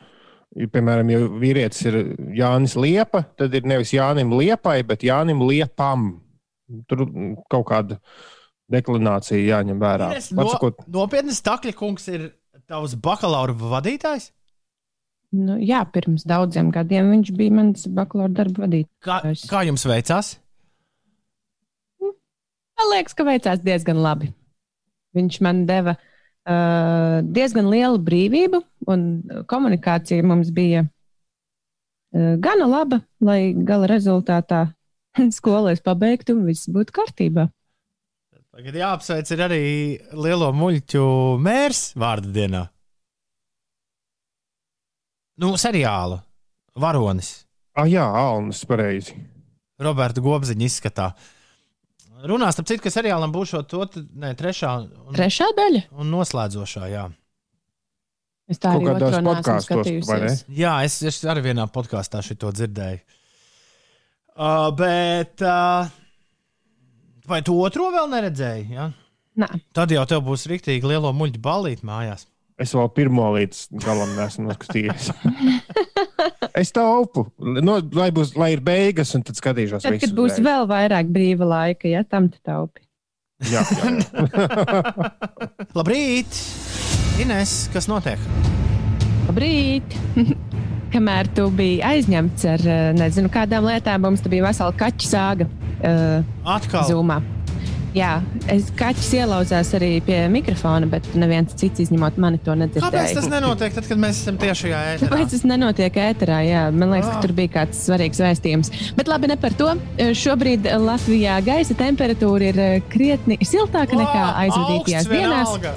ja, piemēram, ja vīrietis ir Jānis Liepa, tad ir nevis Jānim Liepai, bet Jānim Liepam. Tur kaut kāda deklinācija jāņem vērā. Es No, Atsakot, nopietni, Stakļa kungs ir tavs bakalaura vadītājs? Nu, jā, pirms daudziem gadiem viņš bija mans bakalaura darba Kā, vadītājs. kā jums veicās? Man liekas, ka veicās diezgan labi. Viņš man deva uh, diezgan lielu brīvību, un komunikācija mums bija uh, gana laba, lai gala rezultātā skolēs pabeigtu un viss būtu kārtībā. Tagad jāapsveic ir arī lielo muļķu mērs vārdu dienā. Nu, seriāla varonis. ah, jā, Alnis, pareizi. Roberta Gobziņa izskatā. Runās, starp citu, ka seriālam būs šo to, ne, trešā un, Trešā daļa. un noslēdzošā. Jā, Es tā arī kādos skatījusies. jā es, es arī vienā podkāstā šo dzirdēju. Uh, bet uh, vai tu otro vēl neredzēji? Ja? Nē, Tad jau tev būs rīktīgi lielo muļķu balīt mājās. Es vēl pirmo līdz galam nesmu noskatījies. es taupu, no, lai, būs, lai ir beigas, un tad skatīšos. tad, kad būs uzreiz. vēl vairāk brīva laika, ja tam tu taupi. Jā, jā, jā. Labrīt! Ines, kas notiek? Labrīt! Kamēr tu biji aizņemts ar eh, nezinu kādām lietām, mums te bija vesela kaķa sāga uh, Atkal. zūmā. Jā, es kaķis ielauzās arī pie mikrofona, bet neviens cits izņemot mani to nedzirdēja. Kāpēc tas nenotiek tad, kad mēs esam tiešajā ēterā? Kāpēc tas nenotiek ēterā? Jā, man liekas, Ah. ka tur bija kāds svarīgs vēstījums. Bet labi, ne par to. Šobrīd Latvijā gaisa temperatūra ir eh, krietni siltāka nekā Ā, aizvadītajās dienās. vienalga.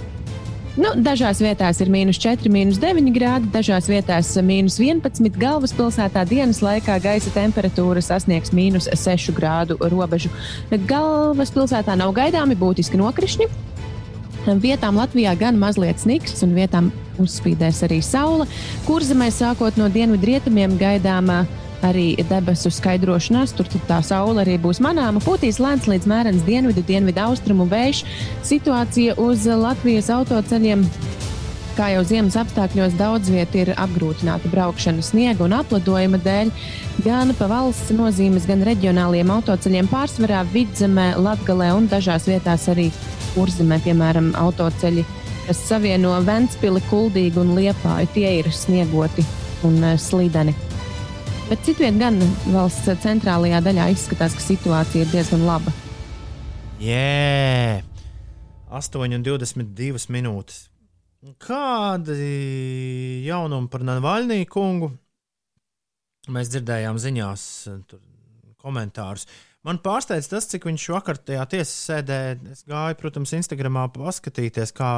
Nu, dažās vietās ir mīnus 4, mīnus 9 grādi, dažās vietās mīnus 11. Galvaspilsētā dienas laikā gaisa temperatūra sasniegs mīnus 6 grādu robežu. Galvaspilsētā nav gaidāmi būtiski nokrišņi. Vietām Latvijā gan mazliet sniks, un vietām uzspīdēs arī saule. Kurzemē sākot no dienvidrietumiem gaidāmā arī debesu skaidrošanās. Tur tā saule arī būs manāma. Pūtīs lēns līdz mērens dienvidu, dienvidu austrumu vējš. Situācija uz Latvijas autoceļiem. Kā jau ziemas apstākļos daudz vietā ir apgrūtināta braukšana sniega un apledojuma dēļ, gan pa valsts nozīmes, gan reģionāliem autoceļiem pārsvarā vidzemē, Latgalē un dažās vietās arī kurzemē, piemēram, autoceļi, kas savieno Ventspili, Kuldīgu un Liepāju. Tie ir sniegoti un eh, slīdeni. Bet citviet gan valsts centrālajā daļā izskatās, ka situācija ir diezgan laba. Jē, 8,22 minūtes. Kādi jaunumi par Navaļnī kungu? Mēs dzirdējām ziņās, komentārus. Man pārsteidz tas, cik viņš vakar tajā tiesas sēdē. Es gāju, protams, Instagramā paskatīties, kā,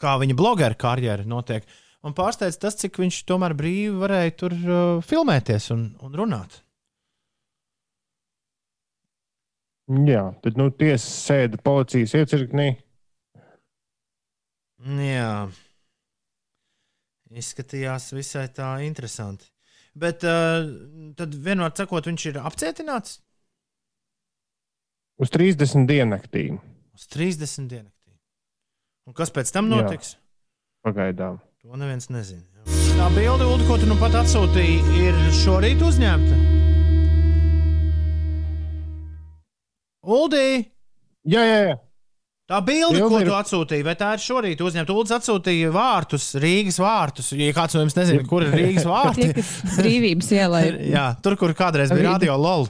kā viņa blogeru karjera notiek. Man pārsteidz tas, cik viņš tomēr brīvi varēja tur uh, filmēties un, un runāt. Jā, tad nu, tiesa sēda policijas iecirknī. Jā, izskatījās visai tā interesanti. Bet uh, tad vienmēr sakot, viņš ir apcietināts Uz 30 diennaktīm uz 30 diennaktī. Un kas pēc tam notiks? Jā. pagaidām. To neviens nezina. Tā bilde, Ulu, ko tu nu pat atsūtīji, ir šorīt uzņemta. Uldī! Jā, jā, jā. Tā bilde, Bilde ko ir- tu atsūtīji, vai tā ir šorīt uzņemta? Uldis atsūtīja vārtus, Rīgas vārtus. Ja kāds no jums nezina, kur ir Rīgas vārti, kas brīvības ielai jā, tur, kur kādreiz bija radio LOL,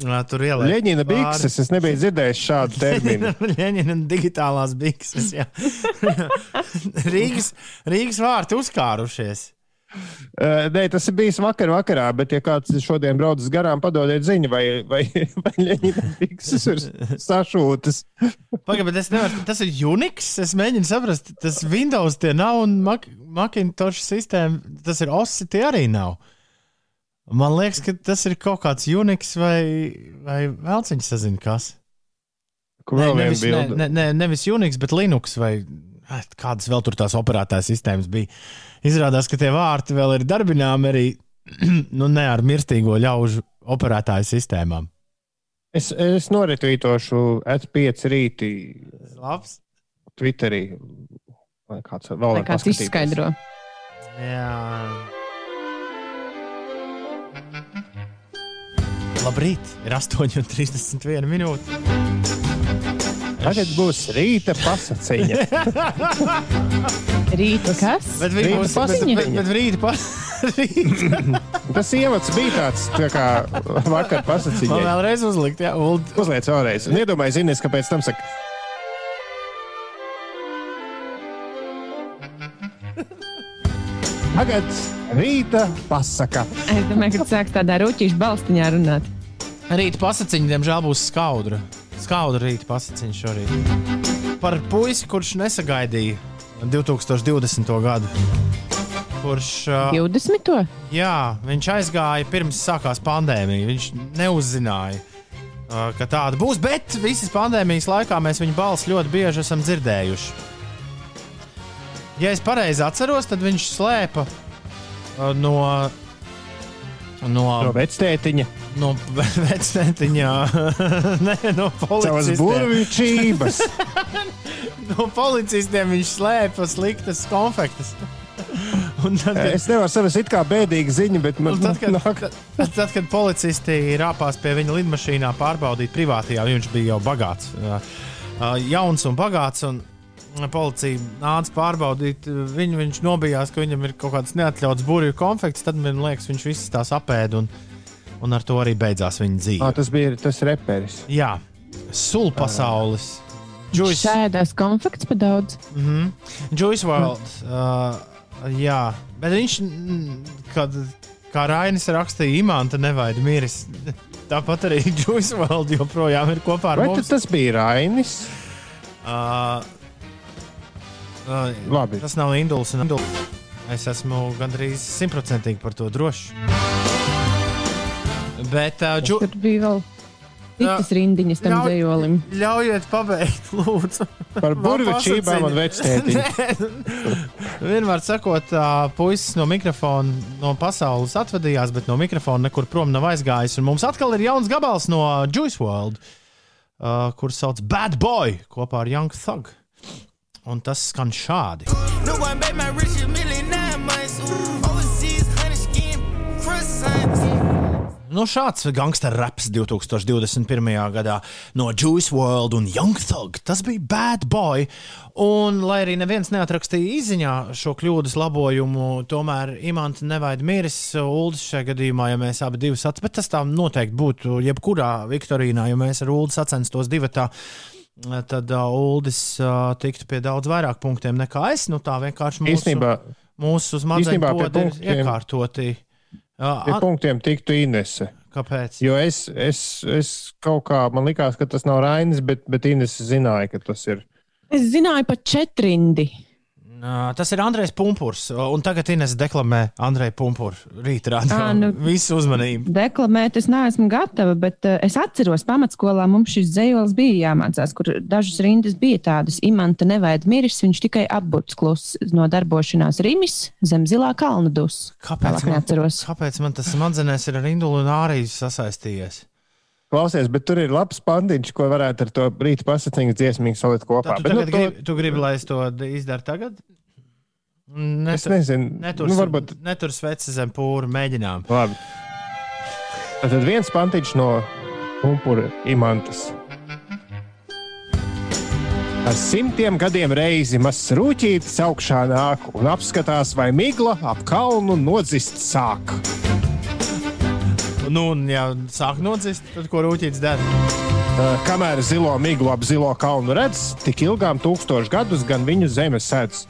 jā, tur ielai. Leņķina bikses. Es nebiju dzirdējis šādu terminu. Leņķina digitālās bikses. Rīgas, Rīgas vārti uzkārušies. Uh, nē, tas ir bijis vakar, vakarā, bet, ja kāds šodien braucis garām, padodiet ziņu, vai, vai, vai Leņķina bikses ir sašūtas. Pagaid, bet es nevaru, tas ir Unix. Es mēģinu saprast, tas Windows tie nav un Mac, Macintosh sistēma, tas ir OSI, tie arī nav. Man liekas, ka tas ir kaut kāds Unix vai, vai vēl ciņš sazina, kas. Kur vēl viena nevis, ne, ne, ne, nevis Unix, bet Linux vai ai, kādas vēl tur tās operētājas sistēmas bija. Izrādās, ka tie vārti vēl ir darbināmi arī nu, ne ar mirstīgo ļaužu operētāju sistēmām. Es, es noritītošu at5 rītī Labs. Twitterī. Lai kāds vēl kāds izskaidro. Jā. Labrīt, ir 8,31 minūte. Tagad būs rīta pasaciņa. Rīta kas? Bet viņi būs bet, paziņa. bet, bet rīta pa... rīta. Tas ievads bija tāds tā kā vakar Man pasaciņa. vēlreiz uzlikt, jā, Uld. Uzliec vēlreiz. Un Iedomājieties, zinies, kāpēc tam saka. Tagad rīta pasaka. Es domāju, ka sāks tādā rūtīšu balstiņā runāt. Rīta pasaciņa, diemžēl, būs skaudra. Skaudra rīta pasaciņa šorīt. Par puisi, kurš nesagaidīja 2020. gadu. Kurš, uh, 20. jā, viņš aizgāja pirms sākās pandēmija. Viņš neuzzināja, uh, ka tāda būs, bet visas pandēmijas laikā mēs viņa balsi ļoti bieži esam dzirdējuši. Ja es pareizi atceros, tad viņš slēpa uh, no, no, No vectētiņa. no vecmētiņa, ne no Savas policistiem. burvīčības. No policistiem viņš slēpa sliktas konfektes. Tad, kad, Es nevaru saprast, it kā bēdīga ziņa, bet man tad, kad, nāk. tad, tad, kad policisti rāpās pie viņa lidmašīnā pārbaudīt privātajā, viņš bija jau bagāts, uh, jauns un bagāts. Un, Policija nāca pārbaudīt viņu. Viņš nobijās, ka viņam ir kaut kāds neatļauts burbuļu konfekts. Tad man liekas, viņš visas tās apēda un, un ar to arī beidzās viņa dzīve. Ah, tas bija tas reperis. Jā, sulu pasaules. Juice, Šēdās konfekts pa daudz. mm -hmm. Juice World. Uh, jā, bet viņš, kad, kā Rainis rakstīja, imanta nevaida miris. Tāpat arī Juice World joprojām ir kopā ar Vai mums. tad tas bija Rainis? Uh, Labi. Tas nav induls. un Indul. Es esmu gandrīz simtprocentīgi par to drošs. Bet, uh, džu, Tur bija vēl citas rindiņas tam Ļauj- dzējolim. ļaujiet pabeigt, lūdzu. Par burvečībām un vectētiņu. Vienmēr sakot, uh, puisis no mikrofona no pasaules atvadījās, bet no mikrofona nekur prom nav aizgājis. Un mums atkal ir jauns gabals no Juice World, uh, kurš sauc Bad Boy kopā ar Young Thug. Un tas skan šādi. No. Nu, šāds gangster raps 2021. gadā no Juice World un Young Thug. Tas bija Bad Boy. Un, lai arī neviens neatrakstīja izziņā šo kļūdas labojumu, tomēr imants nevaid miris. Uldis šajā gadījumā, ja mēs abi divi sacenstos, bet tas tā noteikti būtu jebkurā Viktorīnā, ja mēs ar Uldi sacenstos divi tā. Tad uh, Uldis uh, tiktu pie daudz vairāk punktiem nekā es. Nu, tā vienkārši mūsu, Īstenībā mūsu pie podi ir iekārtoti. Uh, pie a- punktiem tiktu Inese. kāpēc? Jo es, es, es kaut kā, man likās, ka tas nav Rainis, bet, bet Inese zināja, ka tas ir. Es zināju par četrindi. Ā, Tas ir Andrejs Punkurs, un tagad Ines deklamē Andreju Punkuru. Rīt rādā Ā, nu- visu uzmanību. Deklamēt es neesmu gatava, bet uh, es atceros, pamatskolā mums šis dzējols bija jāmācās, kur dažas rindas bija tādas. Imanta nevaid miris, viņš tikai apburts kluss no darbošanās Rimis zem zilā kalna dus. Kāpēc Tālāk man, neatceros. kāpēc man tas smadzenēs ir ar Indulu un Āriju sasaistījies? Klausies, bet tur ir labs pandiņš, ko varētu ar to rīta pasakiņu dziesmīgi salikt kopā. Tu, Bet, nu, gribi, tu gribi, lai es to izdaru tagad? to, es Netur, nezinu, netur, nu, varbūt. netur sveci zem pūra mēģinām. Labi. Tad viens pantiņš no pumpura imantas. Ar simtiem gadiem reizi mazs rūtītis augšā nāk un apskatās, vai migla ap kalnu nodzist sāk. Nu, un ja sāk nodzist, tad ko rūtīts dara? Uh, Kamēr zilo miglu ap zilo kalnu redz, tik ilgām tūkstošus gadus gan viņu zemes sēdz.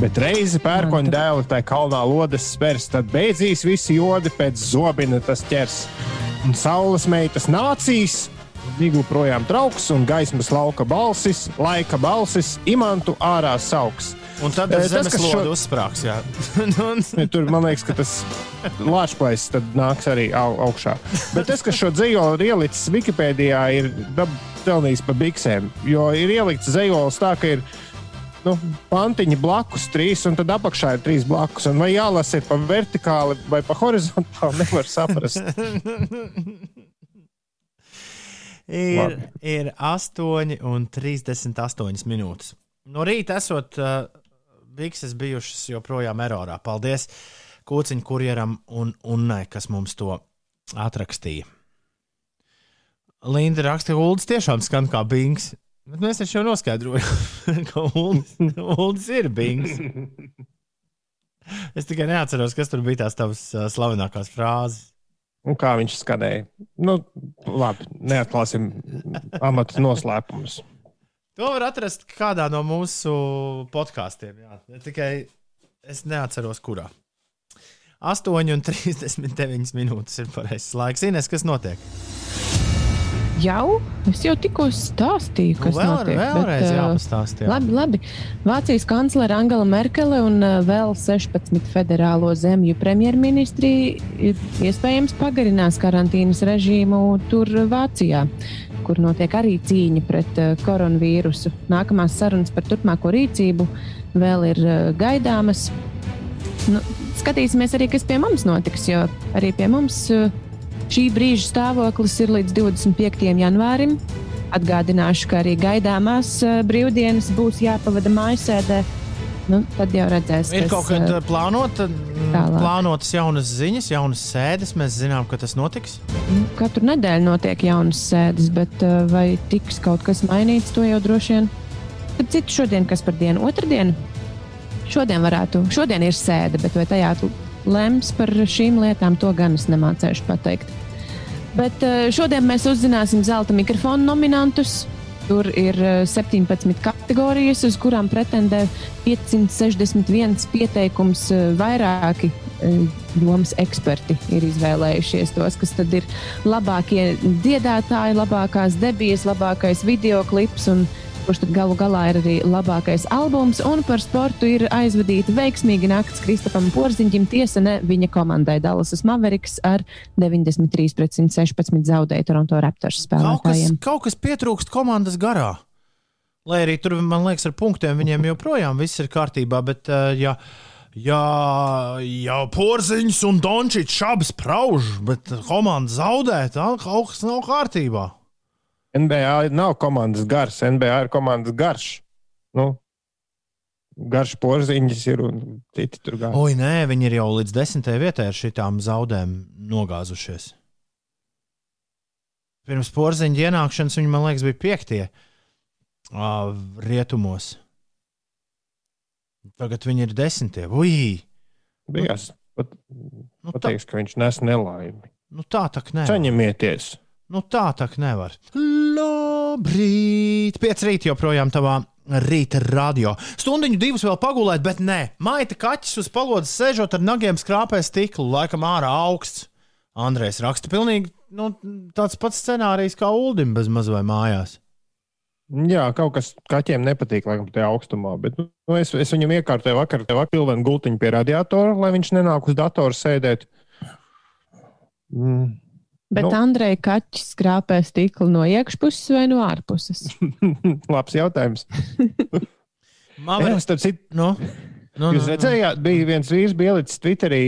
Bet reizi pērkoņa dēlu tajā kalnā lodes spērs, tad beidzīs visi jodi pēc zobina tas ķers. Un saules meitas nācīs, miglu projām trauks un gaismas lauka balsis, laika balsis imantu ārā sauks. Un tad Eh, ar tas, kas šo- uzsprāgs. Nu, Ja Tur man liekas, ka tas lāčplēs tad nāks arī au, augšā. Bet tas, kas šo dzīslu ir ielicis Wikipēdijā, ir pelnījis pa biksēm. Jo ir ielikts dzīslis tā, ka ir nu, pantiņi blakus trīs, un tad apakšā ir trīs blakus. Un vai jālasa ir pa vertikāli vai pa horizontāli, nevar saprast. Ir, Labi. ir 8,38 minūtes. No rīta esot uh, bikses bijušas joprojām erorā. Paldies Kūciņa kurjeram un Unnai, kas mums to atrakstīja. Linda raksta, ka Ulas tiešām skan kā bings. Bet mēs taču jau noskaidrojām, ka Ulas, Ulas ir bings. Es tikai neatceros, kas tur bija tās tavas slavenākās frāzes. Un kā viņš skanēja? Nu, labi, neatklāsim amata noslēpumus. To var atrast kādā no mūsu podkāstiem. Tikai es neatceros, kurā. 8,39 minūtes ir pareizais laiks. Ines, kas notiek? Jau? Es jau tikko stāstīju, kas Nu, vēl, notiek. vēlreiz bet, jāpastāst. Jā. Labi, labi. Vācijas kanclere Angela Merkele un vēl 16 federālo zemju premjerministri iespējams pagarinās karantīnas režīmu tur Vācijā, kur notiek arī cīņa pret ā, koronavīrusu. Nākamās sarunas par turpmāko rīcību vēl ir ā, gaidāmas. Nu, skatīsimies arī, kas pie mums notiks, jo arī pie mums ā, šī brīža stāvoklis ir līdz 25. janvārim. Atgādināšu, ka arī gaidāmās brīvdienas būs jāpavada mājasēdē. Nu, tad jau redzēsim. Ir kaut kāda plānota, tālāk. plānotas jaunas ziņas, jaunas sēdes. Mēs zinām, ka tas notiks. Nu, Katru nedēļu notiek jaunas sēdes, bet uh, vai tiks kaut kas mainīts, to jau droši vien. Tad citu šodien, kas par dienu, otrdienu. Šodien varētu, šodien ir sēde, bet vai tajā lems par šīm lietām, to gan es nemācēšu pateikt. Bet eh, šodien mēs uzzināsim zelta mikrofonu nominantus. Tur ir eh, 17 kategorijas, uz kurām pretendē 561 pieteikums. eh, Vairāki eh, jomas eksperti ir izvēlējušies tos, kas tad ir labākie dziedātāji, labākās debijas, labākais video klips un kurš tad galu galā ir arī labākais albums. Un par sportu ir aizvadīta veiksmīga nakts Kristapam Porziņģim. Tiesa ne viņa komandai Dallasas Mavericks ar 93 pret 116 zaudēja Toronto Raptors Kaut kas, spēlētājiem. kaut kas pietrūkst komandas garā. Lai arī tur, man liekas, ar punktiem viņiem joprojām viss ir kārtībā. Bet, uh, ja, ja, ja porziņš un dončits abas sprauž, bet komanda zaudē, tad kaut kas nav kārtībā. NBA nav komandas gars, NBA ir komandas garš. Nu, garš porziņš ir un citi tur gāja. Oi, nē, viņi ir jau līdz desmitajai vietai ar šitām zaudēm nogāzušies. Pirms porziņa ienākšanas viņi, man liekas, bija piektie uh, rietumos. Tagad viņi ir desmitie. Ui! Bijās pat Nu, tā, pateiks, ka viņš nes nelaimi. nu tā tā nevar. Saņemieties! Nu tā tā nevar. Labrīt! Piec rīt joprojām tavā rīta radio. Stundiņu divas vēl pagulēt, bet nē, maita kaķis uz palodzes sēžot ar nagiem skrāpē stiklu, laikam ārā augsts. Andrejs raksta pilnīgi nu, tāds pats scenārijs kā Uldim bez maz vai mājās. Jā, kaut kas kaķiem nepatīk, laikam, tajā augstumā. Bet nu, es, es viņam iekārtoju vakar, te vakar pilvenu gultiņu pie radiatora, lai viņš nenāk uz datora sēdēt. Mm. Bet Nu. nu. Andrei Kaķis skrāpē stiklu no iekšpuses vai no ārpuses? Labs jautājums. Man Jā, starp citu, nu, nu, Jūs redzējāt, bija viens vīrs, bija ielicis Twitterī,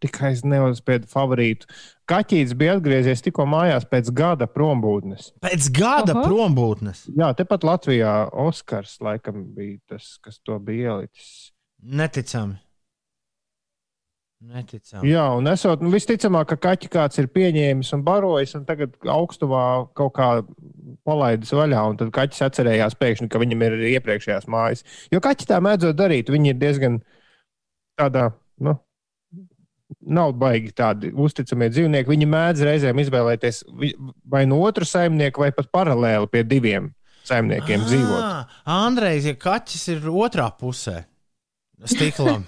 tikai es neuzspēju favorītu. Kaķis bija atgriezies tikko mājās pēc gada prombūtnes. Pēc gada Aha. prombūtnes. Jā, tepat Latvijā Oskars laikam bija tas, kas to bija ielicis. Neticami. Neticami. Jā, un esot, nu, visticamāk, ka kaķi kāds ir pieņēmis un barojis, un tagad augstumā kaut kā palaidis vaļā, un tad kaķis atcerējās pēkšņi, ka viņam ir iepriekšējās mājas. Jo kaķi tā mēdzot darīt, viņi ir diezgan tādā, nu, nav baigi tādi uzticamie dzīvnieki. Viņi mēdz reizēm izvēlēties vai no otru saimnieku, vai pat paralēli pie diviem saimniekiem dzīvot. Ah, Andrejs, ja kaķis ir otrā pusē. Stiklam.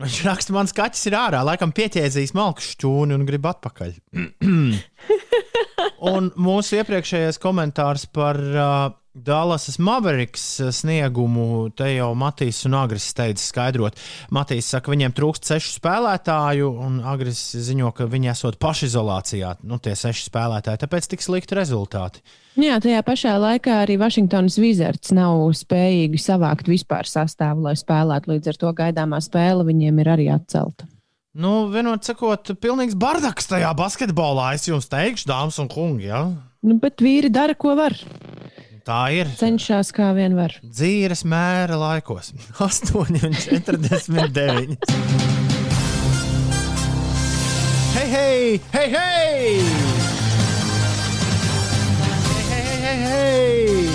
Viņš raksta, mans kaķis ir ārā, laikam pieķēzījis malku šķūni un grib atpakaļ. un mūsu iepriekšējais komentārs par uh, Dallasas Mavericks sniegumu, te jau Matīs un Agris steidz skaidrot. Matīs saka, viņiem trūkst sešu spēlētāju, un Agris ziņo, ka viņi esot pašizolācijā, nu tie seši spēlētāji, tāpēc tik slikti rezultāti. Jā, tajā pašā laikā arī Vašingtonas Wizards nav spējīgi savākt vispār sastāvu, lai spēlētu. Līdz ar to gaidāmā spēle viņiem ir arī atcelta. Nu, vienot sakot, pilnīgs bardaks tajā basketbolā. Es jums teikšu, dāmas un kungi, ja? Nu, bet vīri dara, ko var. Tā ir. Cenšas kā vien var. Dzīves mēra laikos - 8,49. Hei, hei, hei, hei! Hei!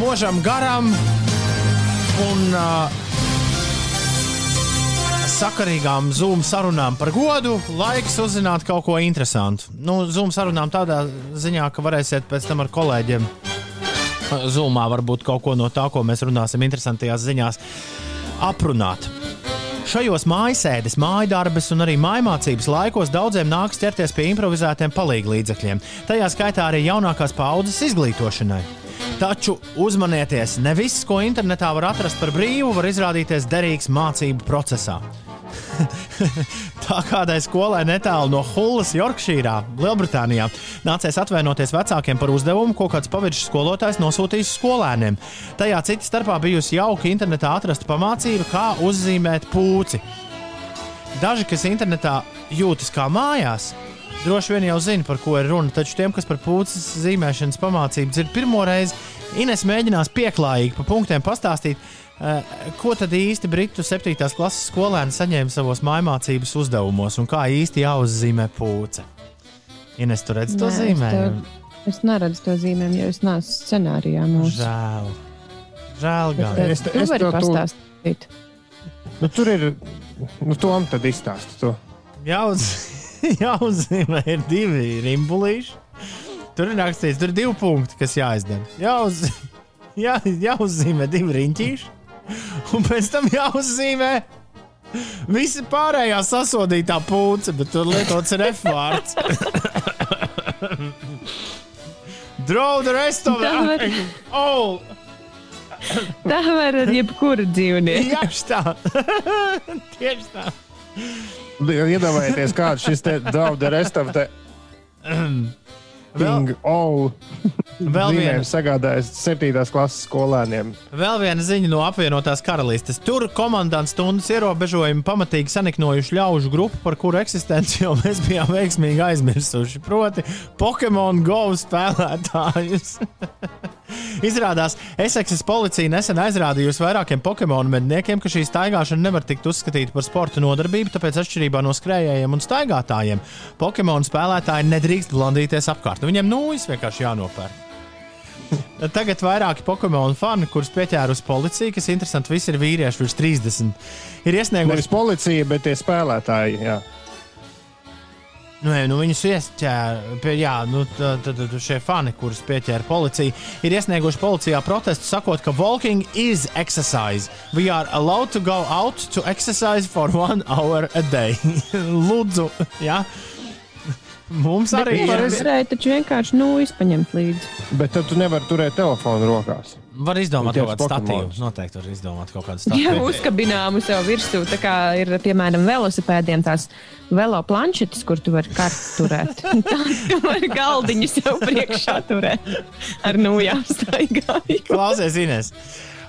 Možam garam un uh, sakarīgām Zoom sarunām par godu, laiks uzzināt kaut ko interesantu. Nu, Zoom sarunām tādā ziņā, ka varēsiet pēc tam ar kolēģiem Zoomā varbūt kaut ko no tā, ko mēs runāsim interesantajās ziņās, aprunāt. Šajos mājasēdes, mājasdarbes un arī mājmācības laikos daudziem nāks ķerties pie improvizētiem palīdzekļiem, tajā skaitā arī jaunākās paudzes izglītošanai. Taču uzmanieties, ne viss, ko internetā var atrast par brīvu, var izrādīties derīgs mācību procesā. Tā kādai skolai netālu no Hullas, Jorkšīrā, Lielbritānijā, nācās atvainoties vecākiem par uzdevumu, ko kāds paviršs skolotājs nosūtījis skolēniem. Tajā cita starpā bijusi jauka internetā atrasta pamācība, kā uzzīmēt pūci. Daži, kas internetā jūtas kā mājās, droši vien jau zina, par ko ir runa, taču tiem, kas par pūces zīmēšanas pamācību dzird pirmo reizi, Ines mēģinās pieklājīgi pa punktiem pastāstīt, ko tad īsti Britu 7. klases skolēni saņēma savos mājmācības uzdevumos un kā īsti jāuzzīmē pūce. Ines, tu redzi to Nē, es zīmējumu? to- Es neredzu to zīmējumu, jo es neesmu scenārijā mūsu. Žēl. Žēl gan. Es eh, te- es vari to- pastāstīt. Nu, tur ir. Nu, Tom tad izstāsta to. Jāuz, jāuzzīmē ir divi rimbulīši. Tur ir rakstīts, tur ir divi punkti, kas jāizdara. Jāuz, jā, jāuzzīmē divi riņķīši, un pēc tam jāuzzīmē visi pārējā sasodītā pūce, bet tur lietots ir F vārds. Draw the rest of Tā var- the Oh, Tā var ar jebkuru dzīvnieku. tieši tā. tieši tā. Iedomājieties, kāds šis te daudzs restam te. Vēl- King, oh, Vēl viena, zīmējums sagādājis 7. klases skolēniem. vēl viena ziņa no apvienotās karalistes. Tur komandants stundas ierobežojumi pamatīgi saniknojuši ļaužu grupu, par kuru eksistenci jau mēs bijām veiksmīgi aizmirsuši. Proti, Pokemon Go spēlētājus. Izrādās, Eseksas policija nesen aizrādījusi vairākiem Pokemon medniekiem, ka šī staigāšana nevar tikt uzskatīta par sporta nodarbību, tāpēc atšķirībā no skrējējiem un staigātājiem, Pokemon spēlētāji nedrīkst blandīties apkārt. Nu, Viņiem nūjas vienkārši jānopērk. Tagad vairāki Pokemon fani, kurus pieķērusi policija, kas interesanti, visi ir vīrieši virs 30, ir iesnieguši Nevis policija, bet tie spēlētāji. Jā. Nu, nē, nu viņus ieķēra, pie, jā, nu, tad, tad, tad šie fani, kurus pieķēra policija, ir iesnieguši policijā protestu, sakot, ka walking is exercise. We are allowed to go out to exercise for one hour a day. Lūdzu, jā. Mums arī Var ir. varēja taču vienkārši nu izpaņemt līdzi. Bet tad tu nevari turēt telefonu rokās. Var izdomāt kaut kādu statīvu. Noteikti var izdomāt kaut kādu Jā, statīvu. uzkabināmu sev virsū. Tā kā ir, piemēram, velosipēdiem tās velo planšetes, kur tu vari kartu turēt. Tā tu vari galdiņu sev priekšā turēt. Ar nūjām staigājot. Klausies, Ines.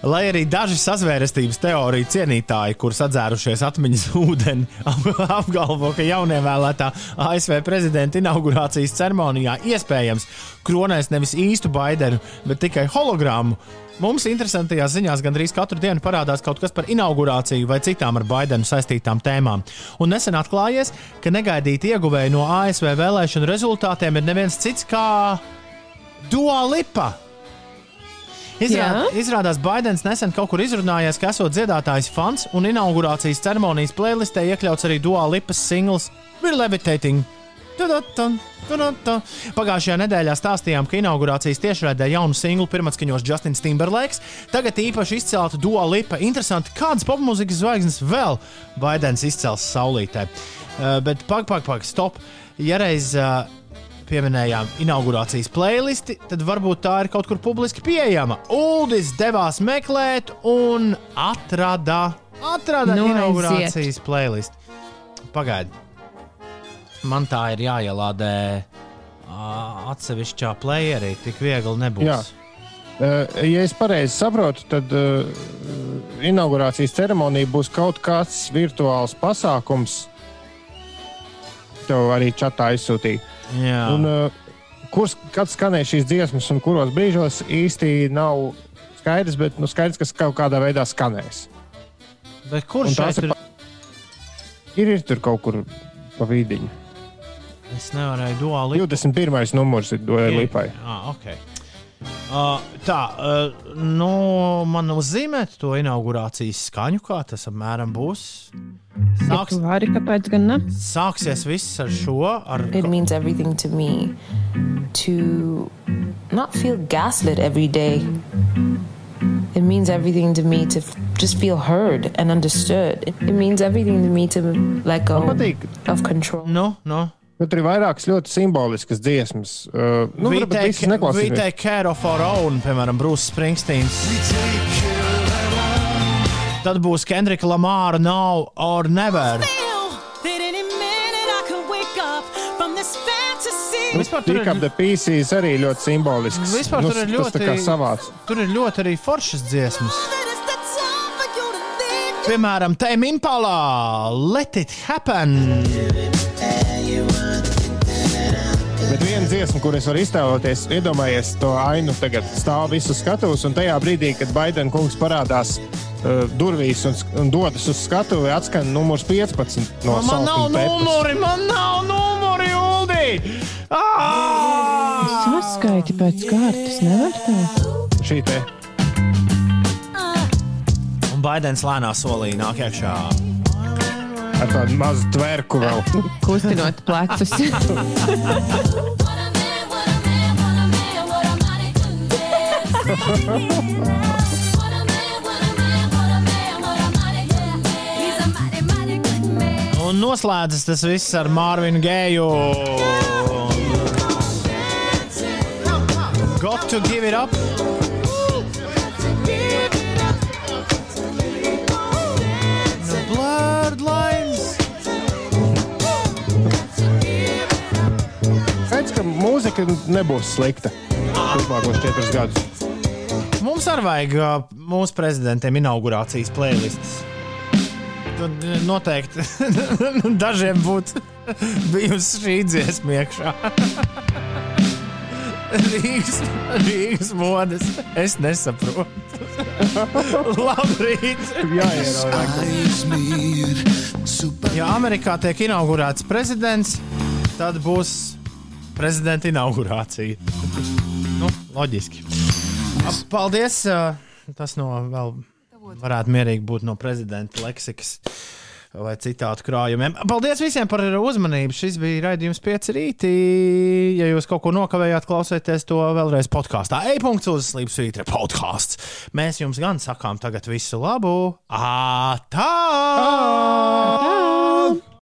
Lai arī daži sazvērestības teoriju cienītāji, kurus atzērušies atmiņas ūdeni, ap- apgalvo, ka jaunievēlētā ASV prezidenta inaugurācijas ceremonijā iespējams kronēs nevis īstu Baidenu, bet tikai hologrammu. Mums interesantajās ziņās gandrīz katru dienu parādās kaut kas par inaugurāciju vai citām ar Baidenu saistītām tēmām. Un nesen atklājies, ka negaidīti ieguvēji no ASV vēlēšanu rezultātiem ir neviens cits kā Dua Lipa. Izrād, izrādās, Baidens nesen kaut kur izrunājās, ka esot dziedātājs fans un inaugurācijas ceremonijas playlistē iekļauts arī Dua Lipas singls We're Levitating. Pagājušajā nedēļā stāstījām, ka inaugurācijas tiešraidē jaunu singlu pirmatskaņos Justins Timberlakes, tagad īpaši izcelta Dua Lipa. Interesanti, kādas popmūzikas zvaigznes vēl Baidens izcels saulītē. Uh, bet pag, pag, pag, stop. Ja reiz uh, pieminējām inaugurācijas playlisti, tad varbūt tā ir kaut kur publiski pieejama. Uldis devās meklēt un atrada, atrada Nu, inaugurācijas playlisti. Pagaidi. Man tā ir jāielādē atsevišķā playerī. Tik viegli nebūs. Jā. Ja es pareizi saprotu, tad uh, inaugurācijas ceremonija būs kaut kāds virtuāls pasākums. Tev arī čatā izsūtīja. Jā. Un, uh, kur, kad skanēs šīs dziesmas un kuros brīžos īsti nav skaidrs, bet nu, skaidrs, kas kaut kādā veidā skanēs. Bet kur Un tās šeit ir ir? Ir, tur kaut kur pa vidiņu. Es nevarēju duāli 21. numurs ir Doja Lipai. Ah, okay. uh, tā, uh, nu, man uzzīmēt to inaugurācijas skaņu, kā tas apmēram būs. Ja Sāks, tu vari, kāpēc gan ne? sāksies viss ar šo. Ar, It means everything to me to not feel gaslit every day. It means everything to me to f- just feel heard and understood. It, it means everything to me to let go of control. nu, nu. ka tur ir vairākas ļoti simboliskas dziesmas. Uh, nu, we, varbūt take, we take care of our own, piemēram, Brūss Springsteins. Tad būs Kendrika Lamāra Now or Never. Vispār tur ir, the pieces arī ļoti simbolisks. Vispār nu, tur ir tas ļoti- savāds. tur ir ļoti arī foršas dziesmas. Piemēram, Tēm Impalā, Let It Happen. Bet viena dziesma, kur es varu iztēloties, iedomājies to ainu, tagad stāv visu skatuves, un tajā brīdī, kad Baidena kungs parādās uh, durvīs un, un dodas uz skatuvi, atskan numurs 15 no Man nav numuri, man nav numuri, Uldi! Saskaiti pēc kārtas, nevar tā. Šī te Un Baidens lēnā solī nāk iekšā. ar tādu mazu tverku vēl. Kustinot plecus. Un noslēdzas tas viss ar Mārviņu Gēju. Got to give it up. Mūzika nebūs slikta turpmākos četrus gadus. Mums arī vajag uh, mūsu prezidentiem inaugurācijas playlists. Tad noteikti dažiem būtu bijusi šī dziesma iekšā. Rīgas, Rīgas modes. Es nesaprotu. Labrīt! Ja Amerikā tiek inaugurēts prezidents, tad būs prezidenta inaugurācija. Nu, loģiski. Paldies! Tas no vēl varētu mierīgi būt no prezidenta leksikas vai citātu krājumiem. Paldies visiem par uzmanību. Šis bija raidījums pieci rītī. Ja jūs kaut ko nokavējāt, klausieties to vēlreiz podkāstā. E-punkts uz Slimsvītra podkāsts. Mēs jums gan sakām tagad visu labu. Ā, tā! Tā!